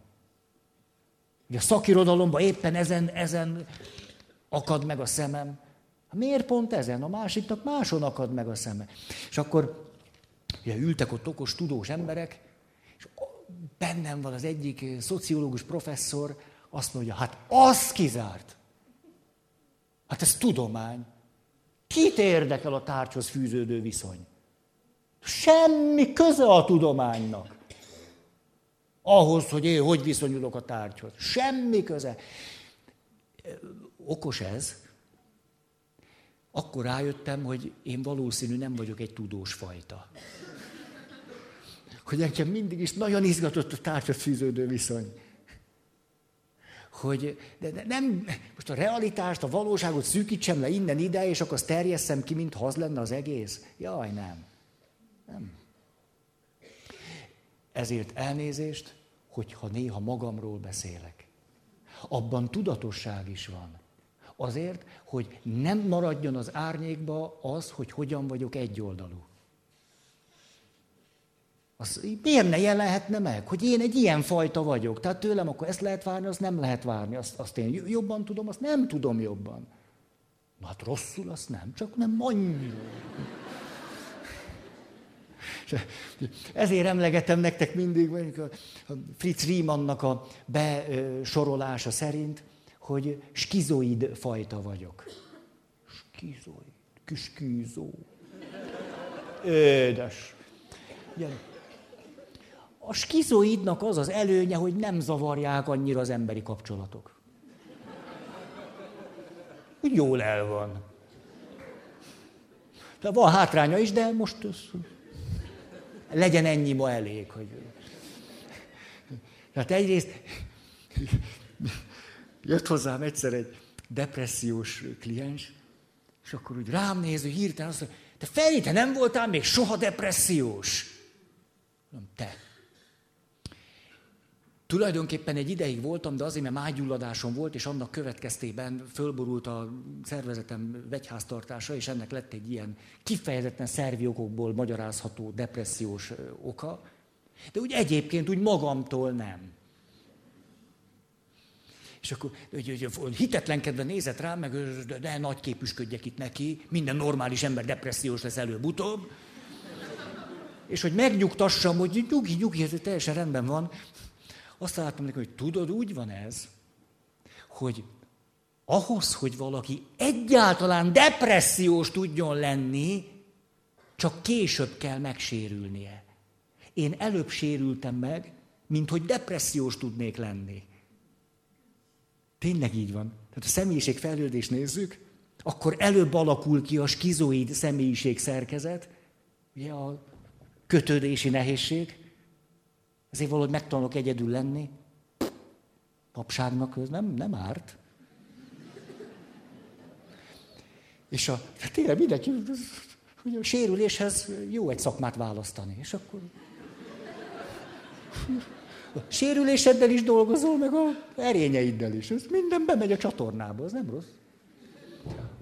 Ugye a szakirodalomban éppen ezen, ezen akad meg a szemem. Miért pont ezen? A másiknak máson akad meg a szeme. És akkor ugye ültek ott okos, tudós emberek, és bennem van az egyik szociológus professzor, azt mondja, hát az kizárt. Hát ez tudomány. Kit érdekel a tárgyhoz fűződő viszony? Semmi köze a tudománynak. Ahhoz, hogy én hogy viszonyulok a tárgyhoz. Semmi köze. Okos ez. Akkor rájöttem, hogy én valószínű nem vagyok egy tudós fajta hogy engem mindig is nagyon izgatott a tárgyat fűződő viszony. Hogy de, de nem, most a realitást, a valóságot szűkítsem le innen ide, és akkor azt terjesszem ki, mint az lenne az egész. Jaj, nem. Nem. Ezért elnézést, hogyha néha magamról beszélek. Abban tudatosság is van. Azért, hogy nem maradjon az árnyékba az, hogy hogyan vagyok egyoldalú. Az miért ne jelenhetne meg, hogy én egy ilyen fajta vagyok? Tehát tőlem akkor ezt lehet várni, azt nem lehet várni. Azt, azt én jobban tudom, azt nem tudom jobban. Na hát rosszul, azt nem, csak nem annyira. Ezért emlegetem nektek mindig, a Fritz Riemannnak a besorolása szerint, hogy skizoid fajta vagyok. Skizoid, küskűzó. Édes. Gyere. A skizoidnak az az előnye, hogy nem zavarják annyira az emberi kapcsolatok. Úgy jól el van. De van hátránya is, de most legyen ennyi ma elég. Hogy... Tehát egyrészt jött hozzám egyszer egy depressziós kliens, és akkor úgy rám néző hirtelen azt mondja, te Feri, te nem voltál még soha depressziós? Nem, te. Tulajdonképpen egy ideig voltam, de azért, mert mágyulladásom volt, és annak következtében fölborult a szervezetem vegyháztartása, és ennek lett egy ilyen kifejezetten szervi okokból magyarázható depressziós oka. De úgy egyébként úgy magamtól nem. És akkor hogy, hogy hitetlenkedve nézett rám, meg de, de nagy képüsködjek itt neki, minden normális ember depressziós lesz előbb-utóbb. És hogy megnyugtassam, hogy nyugi, nyugi, ez teljesen rendben van, azt láttam neki, hogy tudod, úgy van ez, hogy ahhoz, hogy valaki egyáltalán depressziós tudjon lenni, csak később kell megsérülnie. Én előbb sérültem meg, mint hogy depressziós tudnék lenni. Tényleg így van. Tehát a személyiség fejlődést nézzük, akkor előbb alakul ki a skizoid személyiség szerkezet, ugye a kötődési nehézség, ezért valahogy megtanulok egyedül lenni. Papságnak ez nem, nem árt. És a, hát tényleg mindenki, hogy a sérüléshez jó egy szakmát választani. És akkor a sérüléseddel is dolgozol, meg a erényeiddel is. Ez minden bemegy a csatornába, az nem rossz.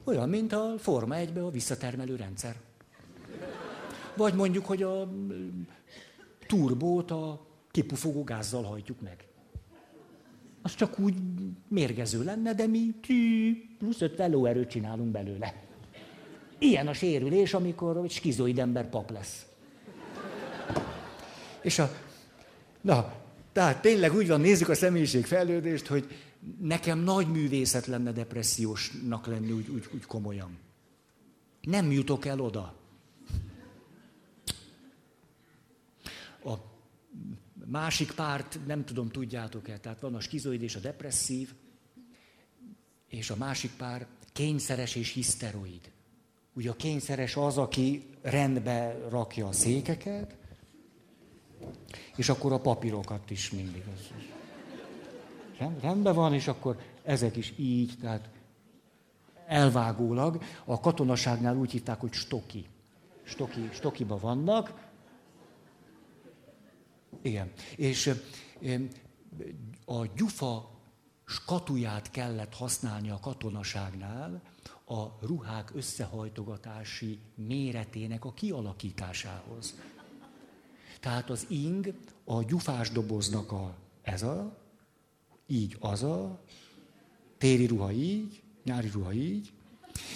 Olyan, mint a Forma 1 a visszatermelő rendszer. Vagy mondjuk, hogy a turbót a kipufogó gázzal hajtjuk meg. Az csak úgy mérgező lenne, de mi plusz öt velóerőt csinálunk belőle. Ilyen a sérülés, amikor egy skizoid ember pap lesz. És a, na, tehát tényleg úgy van, nézzük a személyiségfejlődést, hogy nekem nagy művészet lenne depressziósnak lenni úgy, úgy, úgy komolyan. Nem jutok el oda. A másik párt, nem tudom, tudjátok-e, tehát van a skizoid és a depresszív, és a másik pár kényszeres és hiszteroid. Ugye a kényszeres az, aki rendbe rakja a székeket, és akkor a papírokat is mindig. Az, rendben van, és akkor ezek is így, tehát elvágólag. A katonaságnál úgy hívták, hogy stoki. Stoki, stokiba vannak. Igen. És a gyufa skatuját kellett használni a katonaságnál a ruhák összehajtogatási méretének a kialakításához. Tehát az ing a gyufás doboznak a, ez a, így az a, téli ruha így, nyári ruha így.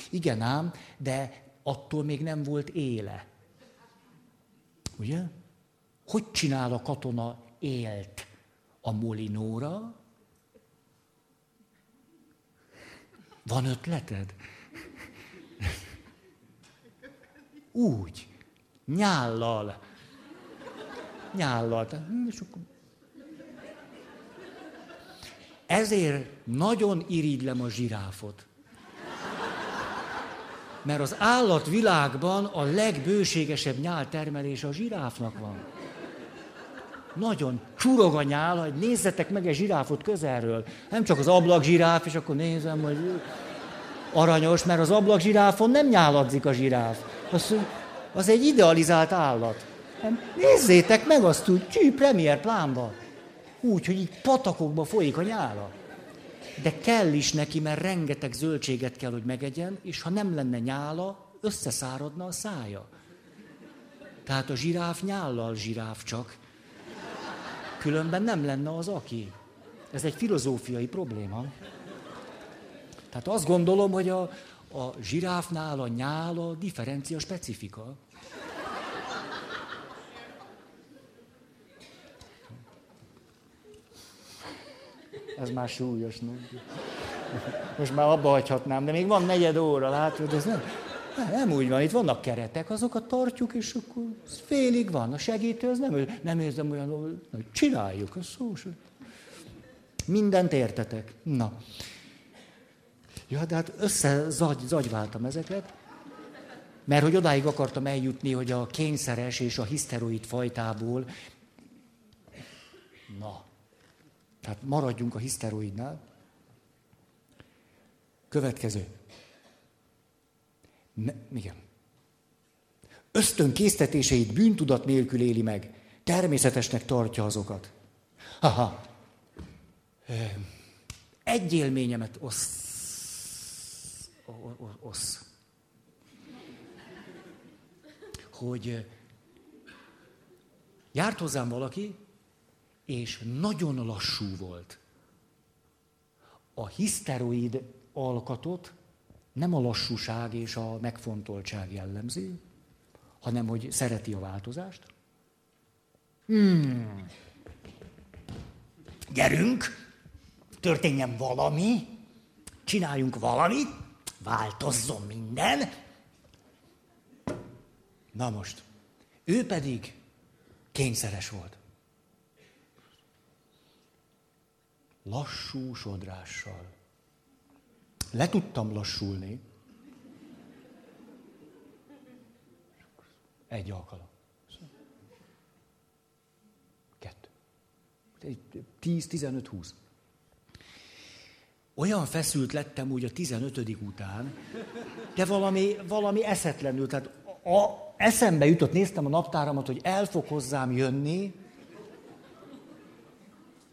Igen ám, de attól még nem volt éle. Ugye? Hogy csinál a katona élt a molinóra? Van ötleted? Úgy, nyállal nyállal. Hm, Ezért nagyon irigylem a zsiráfot. Mert az állatvilágban a legbőségesebb nyáltermelés a zsiráfnak van. Nagyon csurog a nyál, hogy nézzetek meg egy zsiráfot közelről. Nem csak az ablak zsiráf, és akkor nézem, hogy aranyos, mert az ablak zsiráfon nem nyáladzik a zsiráf. Az, az egy idealizált állat. Nézzétek meg azt úgy, csű, premier plánban. Úgy, hogy így patakokba folyik a nyála. De kell is neki, mert rengeteg zöldséget kell, hogy megegyen, és ha nem lenne nyála, összeszáradna a szája. Tehát a zsiráf nyállal zsiráf csak. Különben nem lenne az aki. Ez egy filozófiai probléma. Tehát azt gondolom, hogy a, a zsiráfnál a nyála differencia specifika. Ez már súlyos. Nem? Most már abba hagyhatnám, de még van negyed óra, látod, ez nem, nem úgy van, itt vannak keretek, azokat tartjuk, és akkor félig van. A segítő az nem, nem érzem olyan, hogy csináljuk, az szó. Mindent értetek. Na. Ja, de hát össze zagy, zagyváltam ezeket, mert hogy odáig akartam eljutni, hogy a kényszeres és a hiszteroid fajtából, na, tehát maradjunk a hiszteroidnál. Következő. Ne, igen. Ösztön késztetéseit bűntudat nélkül éli meg. Természetesnek tartja azokat. Haha. Egy élményemet osz. osz. Hogy járt hozzám valaki, és nagyon lassú volt. A hiszteroid alkatot nem a lassúság és a megfontoltság jellemzi, hanem hogy szereti a változást. Hmm. Gyerünk, történjen valami, csináljunk valamit, változzon minden. Na most, ő pedig kényszeres volt. lassú sodrással. Le tudtam lassulni. Egy alkalom. Kettő. 10, 15, 20. olyan feszült lettem úgy a 15. után, de valami, valami eszetlenül, tehát a, eszembe jutott, néztem a naptáramat, hogy el fog hozzám jönni,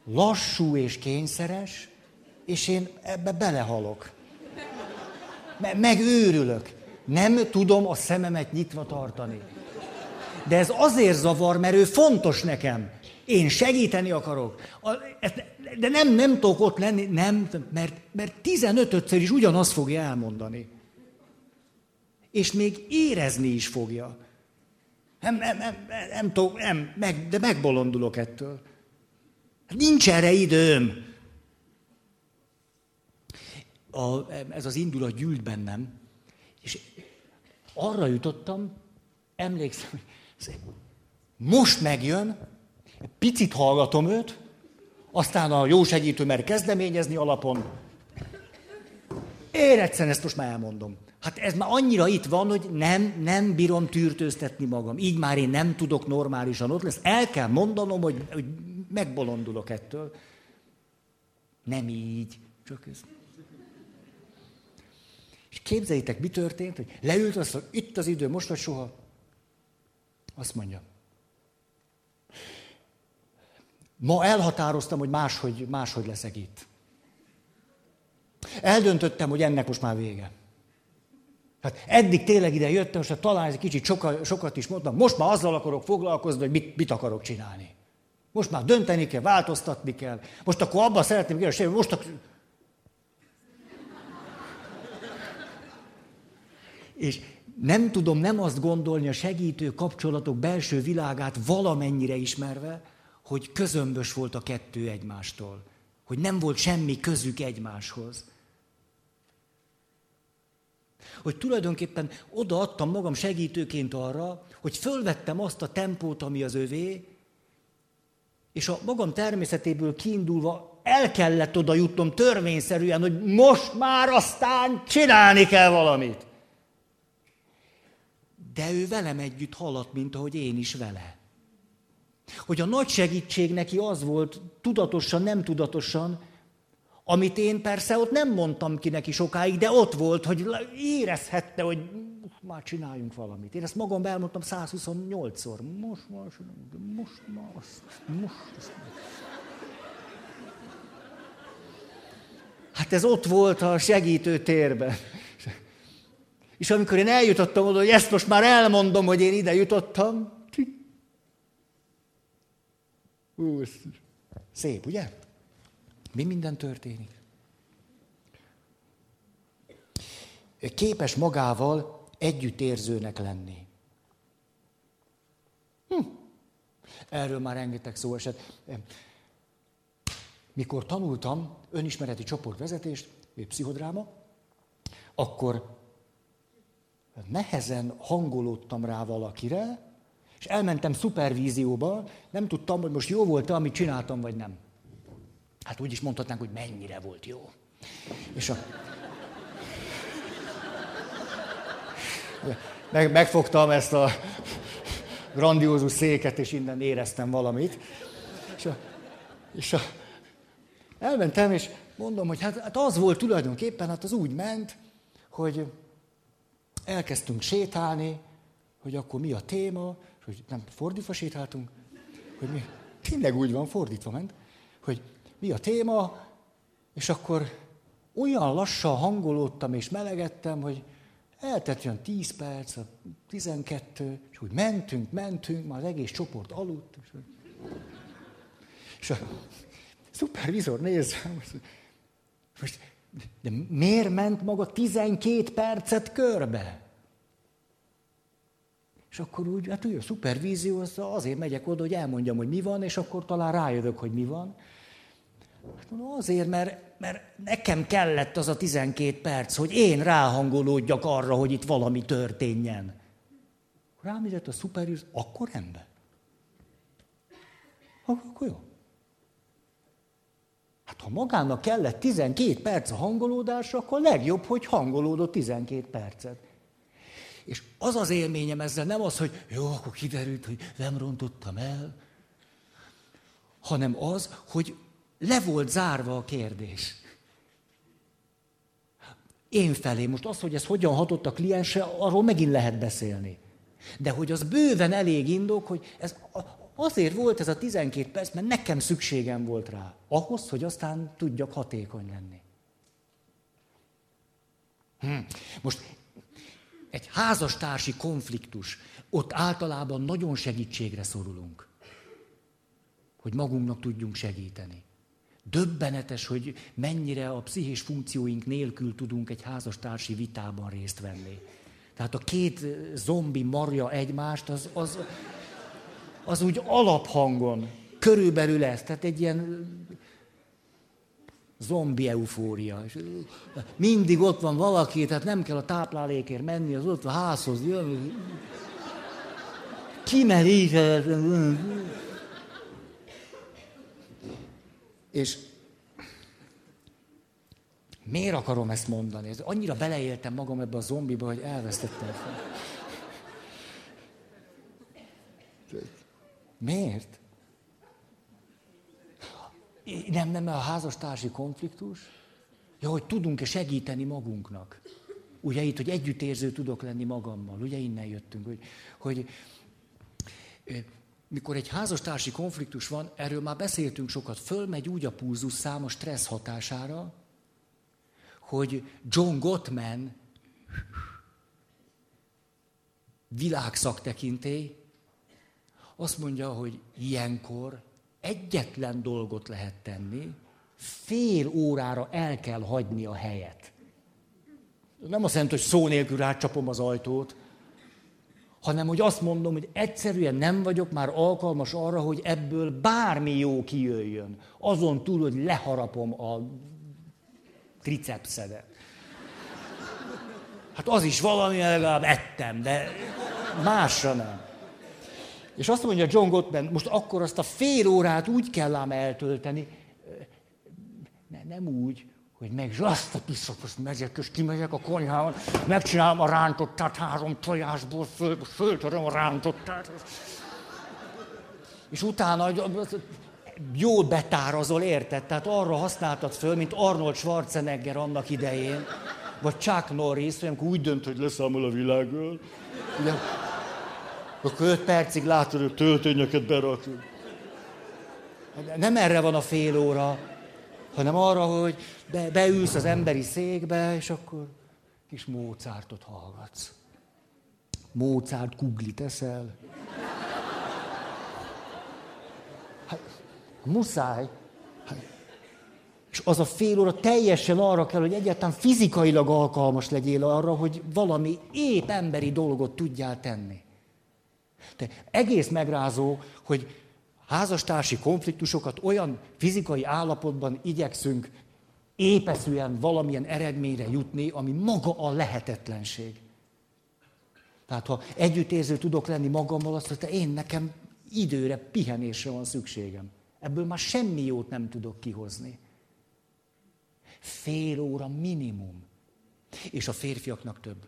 lassú és kényszeres, és én ebbe belehalok. Megőrülök. Nem tudom a szememet nyitva tartani. De ez azért zavar, mert ő fontos nekem. Én segíteni akarok. De nem, nem tudok ott lenni, nem, mert, mert 15-ször is ugyanazt fogja elmondani. És még érezni is fogja. Nem, nem, nem, nem, nem, nem meg, de megbolondulok ettől. Nincs erre időm. A, ez az indulat gyűlt bennem, és arra jutottam, emlékszem, hogy most megjön, picit hallgatom őt, aztán a jó segítő mer kezdeményezni alapon. Én egyszerűen ezt most már elmondom. Hát ez már annyira itt van, hogy nem, nem bírom tűrtőztetni magam. Így már én nem tudok normálisan ott lesz. El kell mondanom, hogy, hogy megbolondulok ettől. Nem így. Csak ez. És képzeljétek, mi történt, hogy leült azt, hogy itt az idő, most vagy soha. Azt mondja. Ma elhatároztam, hogy máshogy, máshogy leszek itt. Eldöntöttem, hogy ennek most már vége. Hát eddig tényleg ide jöttem, hát talán egy kicsit soka, sokat is mondtam, most már azzal akarok foglalkozni, hogy mit, mit akarok csinálni. Most már dönteni kell, változtatni kell. Most akkor abban szeretném hogy most akkor... És nem tudom nem azt gondolni a segítő kapcsolatok belső világát valamennyire ismerve, hogy közömbös volt a kettő egymástól. Hogy nem volt semmi közük egymáshoz. Hogy tulajdonképpen odaadtam magam segítőként arra, hogy fölvettem azt a tempót, ami az övé, és a magam természetéből kiindulva el kellett oda jutnom törvényszerűen, hogy most már aztán csinálni kell valamit. De ő velem együtt haladt, mint ahogy én is vele. Hogy a nagy segítség neki az volt, tudatosan, nem tudatosan, amit én persze ott nem mondtam ki neki sokáig, de ott volt, hogy érezhette, hogy már csináljunk valamit. Én ezt magam elmondtam 128-szor. Most, most, most, most, most. Hát ez ott volt a segítő térben. És amikor én eljutottam oda, hogy ezt most már elmondom, hogy én ide jutottam, szép, ugye? Mi minden történik? Képes magával együttérzőnek lenni. Hm. Erről már rengeteg szó esett. Mikor tanultam önismereti csoportvezetést, pszichodráma, akkor nehezen hangolódtam rá valakire, és elmentem szupervízióba, nem tudtam, hogy most jó volt-e, amit csináltam, vagy nem. Hát úgy is mondhatnánk, hogy mennyire volt jó. És a... Meg, megfogtam ezt a grandiózus széket, és innen éreztem valamit. És, a, és a, elmentem, és mondom, hogy hát, hát az volt tulajdonképpen, hát az úgy ment, hogy elkezdtünk sétálni, hogy akkor mi a téma, hogy nem fordítva sétáltunk, hogy mi, tényleg úgy van, fordítva ment, hogy mi a téma, és akkor olyan lassan hangolódtam és melegettem, hogy eltett olyan 10 perc, 12, és úgy mentünk, mentünk, már az egész csoport aludt. És, és a szupervizor néz, most, de miért ment maga 12 percet körbe? És akkor úgy, hát úgy a szupervízió, az azért megyek oda, hogy elmondjam, hogy mi van, és akkor talán rájövök, hogy mi van. Hát mondom, azért, mert, mert nekem kellett az a 12 perc, hogy én ráhangolódjak arra, hogy itt valami történjen. Rám a szupervízió, akkor ember. Akkor jó. Hát ha magának kellett 12 perc a hangolódásra, akkor legjobb, hogy hangolódott 12 percet. És az az élményem ezzel nem az, hogy jó, akkor kiderült, hogy nem rontottam el, hanem az, hogy le volt zárva a kérdés. én felé. Most az, hogy ez hogyan hatott a kliensre, arról megint lehet beszélni. De hogy az bőven elég indok, hogy ez azért volt ez a 12 perc, mert nekem szükségem volt rá. Ahhoz, hogy aztán tudjak hatékony lenni. Hm. Most egy házastársi konfliktus, ott általában nagyon segítségre szorulunk, hogy magunknak tudjunk segíteni. Döbbenetes, hogy mennyire a pszichés funkcióink nélkül tudunk egy házastársi vitában részt venni. Tehát a két zombi marja egymást, az, az, az úgy alaphangon körülbelül ez. Tehát egy ilyen zombi eufória. És mindig ott van valaki, tehát nem kell a táplálékért menni, az ott a házhoz jön. Kimerít. És miért akarom ezt mondani? Annyira beleéltem magam ebbe a zombiba, hogy elvesztettem fel. Miért? Nem, nem, a házastársi konfliktus. Ja, hogy tudunk-e segíteni magunknak. Ugye itt, hogy együttérző tudok lenni magammal. Ugye innen jöttünk, hogy, hogy mikor egy házastársi konfliktus van, erről már beszéltünk sokat, fölmegy úgy a pulzus szám a stressz hatására, hogy John Gottman világszaktekintély azt mondja, hogy ilyenkor egyetlen dolgot lehet tenni, fél órára el kell hagyni a helyet. Nem azt jelenti, hogy szó nélkül rácsapom az ajtót, hanem hogy azt mondom, hogy egyszerűen nem vagyok már alkalmas arra, hogy ebből bármi jó kijöjjön. Azon túl, hogy leharapom a tricepszedet. Hát az is valami, legalább ettem, de másra nem. És azt mondja John Gottman, most akkor azt a fél órát úgy kell ám eltölteni, ne, nem úgy, hogy meg azt a piszakos megyek, és kimegyek a konyhában, megcsinálom a rántottát három tojásból, föl, föltöröm a rántottát. És utána jól betárazol, érted? Tehát arra használtad föl, mint Arnold Schwarzenegger annak idején, vagy Chuck Norris, hogy úgy dönt, hogy leszámol a világról. Akkor öt percig látod, hogy töltényeket berakod. Nem erre van a fél óra, hanem arra, hogy be, beülsz az emberi székbe, és akkor kis Mozartot hallgatsz. Mozart kuglit eszel. Hát, muszáj. Hát, és az a fél óra teljesen arra kell, hogy egyáltalán fizikailag alkalmas legyél arra, hogy valami épp emberi dolgot tudjál tenni. De egész megrázó, hogy házastársi konfliktusokat olyan fizikai állapotban igyekszünk épeszűen valamilyen eredményre jutni, ami maga a lehetetlenség. Tehát ha együttérző tudok lenni magammal, azt mondja, én nekem időre, pihenésre van szükségem. Ebből már semmi jót nem tudok kihozni. Fél óra minimum. És a férfiaknak több.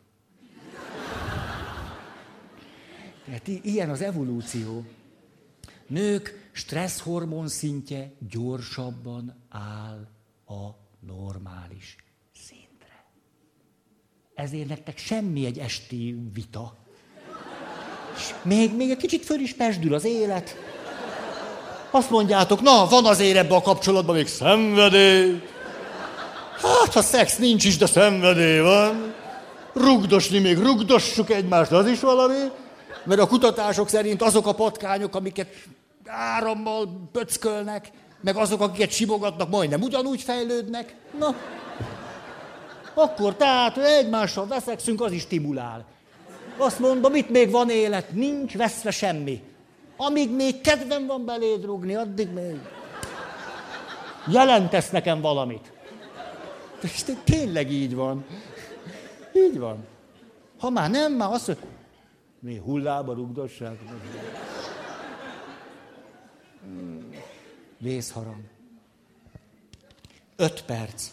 Tehát ilyen az evolúció. Nők stresszhormon szintje gyorsabban áll a normális szintre. Ezért nektek semmi egy esti vita. És még, még egy kicsit föl is pesdül az élet. Azt mondjátok, na, van azért ebbe a kapcsolatban még szenvedély. Hát, ha szex nincs is, de szenvedély van. Rugdosni még rugdossuk egymást, az is valami. Mert a kutatások szerint azok a patkányok, amiket árammal pöckölnek, meg azok, akiket simogatnak, majdnem ugyanúgy fejlődnek. Na, akkor tehát egymással veszekszünk, az is stimulál. Azt mondom, itt még van élet, nincs veszve semmi. Amíg még kedvem van beléd rúgni, addig még jelentesz nekem valamit. És tényleg így van. Így van. Ha már nem, már azt, hogy mi hullába rugdosság. Vészharang. Öt perc.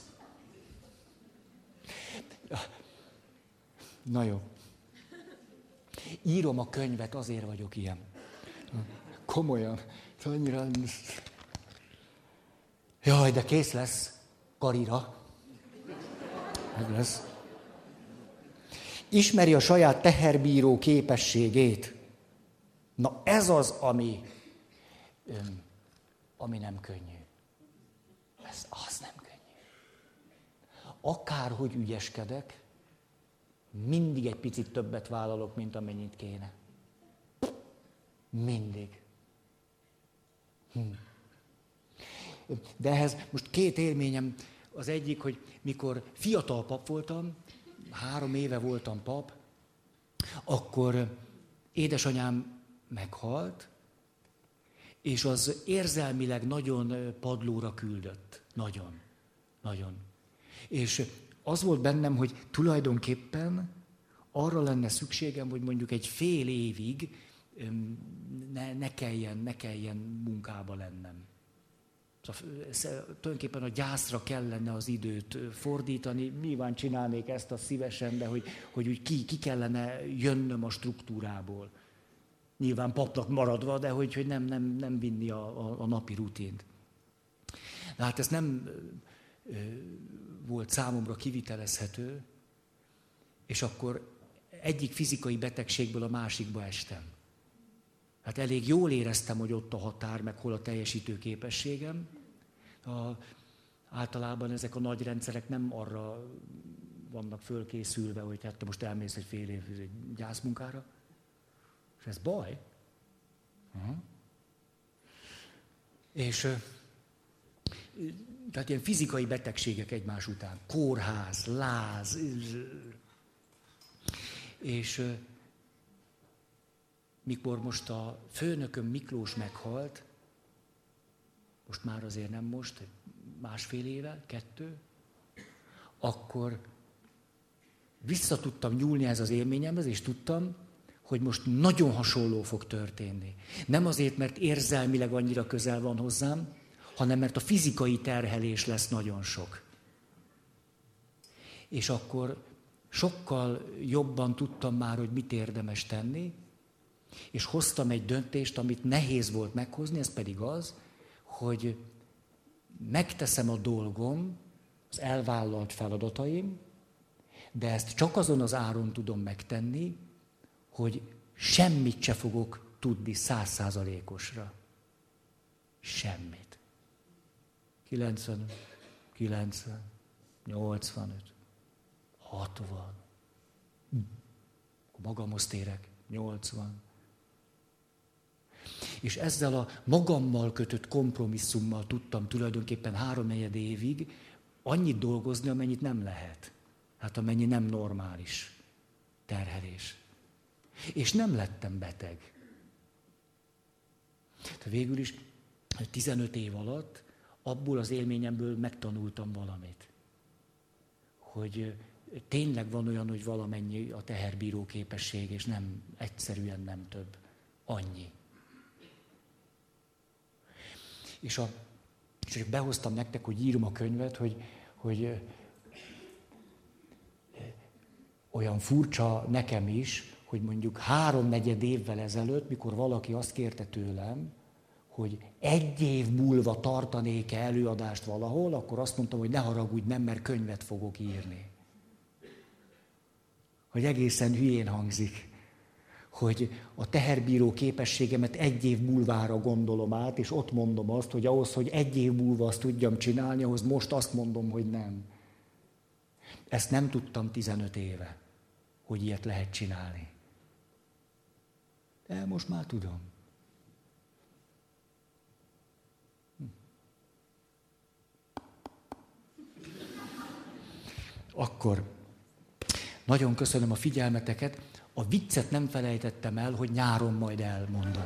Na jó. Írom a könyvet, azért vagyok ilyen. Komolyan. Annyira... Jaj, de kész lesz. Karira. Meg lesz. Ismeri a saját teherbíró képességét. Na ez az, ami, ami nem könnyű. Ez az nem könnyű. Akárhogy ügyeskedek, mindig egy picit többet vállalok, mint amennyit kéne. Mindig. Hm. De ehhez most két élményem. Az egyik, hogy mikor fiatal pap voltam, három éve voltam pap, akkor édesanyám meghalt, és az érzelmileg nagyon padlóra küldött. Nagyon. Nagyon. És az volt bennem, hogy tulajdonképpen arra lenne szükségem, hogy mondjuk egy fél évig ne, ne, kelljen, ne kelljen munkába lennem. Tulajdonképpen a gyászra kellene az időt fordítani. Nyilván csinálnék ezt a szívesen, de hogy, hogy úgy ki, ki kellene jönnöm a struktúrából. Nyilván papnak maradva, de hogy, hogy nem, nem, nem vinni a, a, a napi rutint. De hát ez nem ö, volt számomra kivitelezhető, és akkor egyik fizikai betegségből a másikba estem. Hát elég jól éreztem, hogy ott a határ, meg hol a teljesítő képességem. A, általában ezek a nagy rendszerek nem arra vannak fölkészülve, hogy hát te most elmész egy fél év egy gyászmunkára. És ez baj. Uh-huh. És tehát ilyen fizikai betegségek egymás után. Kórház, láz. És mikor most a főnököm Miklós meghalt, most már azért nem most, másfél éve, kettő, akkor vissza tudtam nyúlni ez az élményemhez, és tudtam, hogy most nagyon hasonló fog történni. Nem azért, mert érzelmileg annyira közel van hozzám, hanem mert a fizikai terhelés lesz nagyon sok. És akkor sokkal jobban tudtam már, hogy mit érdemes tenni, és hoztam egy döntést, amit nehéz volt meghozni, ez pedig az, hogy megteszem a dolgom, az elvállalt feladataim, de ezt csak azon az áron tudom megtenni, hogy semmit se fogok tudni százszázalékosra. Semmit. 90, 90, 85, 60. Magamhoz térek, 80. És ezzel a magammal kötött kompromisszummal tudtam tulajdonképpen három évig annyit dolgozni, amennyit nem lehet. Hát amennyi nem normális terhelés. És nem lettem beteg. Tehát végül is 15 év alatt abból az élményemből megtanultam valamit. Hogy tényleg van olyan, hogy valamennyi a teherbíró képesség, és nem egyszerűen nem több. Annyi. És, a, és behoztam nektek, hogy írom a könyvet, hogy, hogy olyan furcsa nekem is, hogy mondjuk háromnegyed évvel ezelőtt, mikor valaki azt kérte tőlem, hogy egy év múlva tartanék-e előadást valahol, akkor azt mondtam, hogy ne haragudj, nem, mert könyvet fogok írni. Hogy egészen hülyén hangzik hogy a teherbíró képességemet egy év múlvára gondolom át, és ott mondom azt, hogy ahhoz, hogy egy év múlva azt tudjam csinálni, ahhoz most azt mondom, hogy nem. Ezt nem tudtam 15 éve, hogy ilyet lehet csinálni. De most már tudom. Hm. Akkor nagyon köszönöm a figyelmeteket. A viccet nem felejtettem el, hogy nyáron majd elmondom.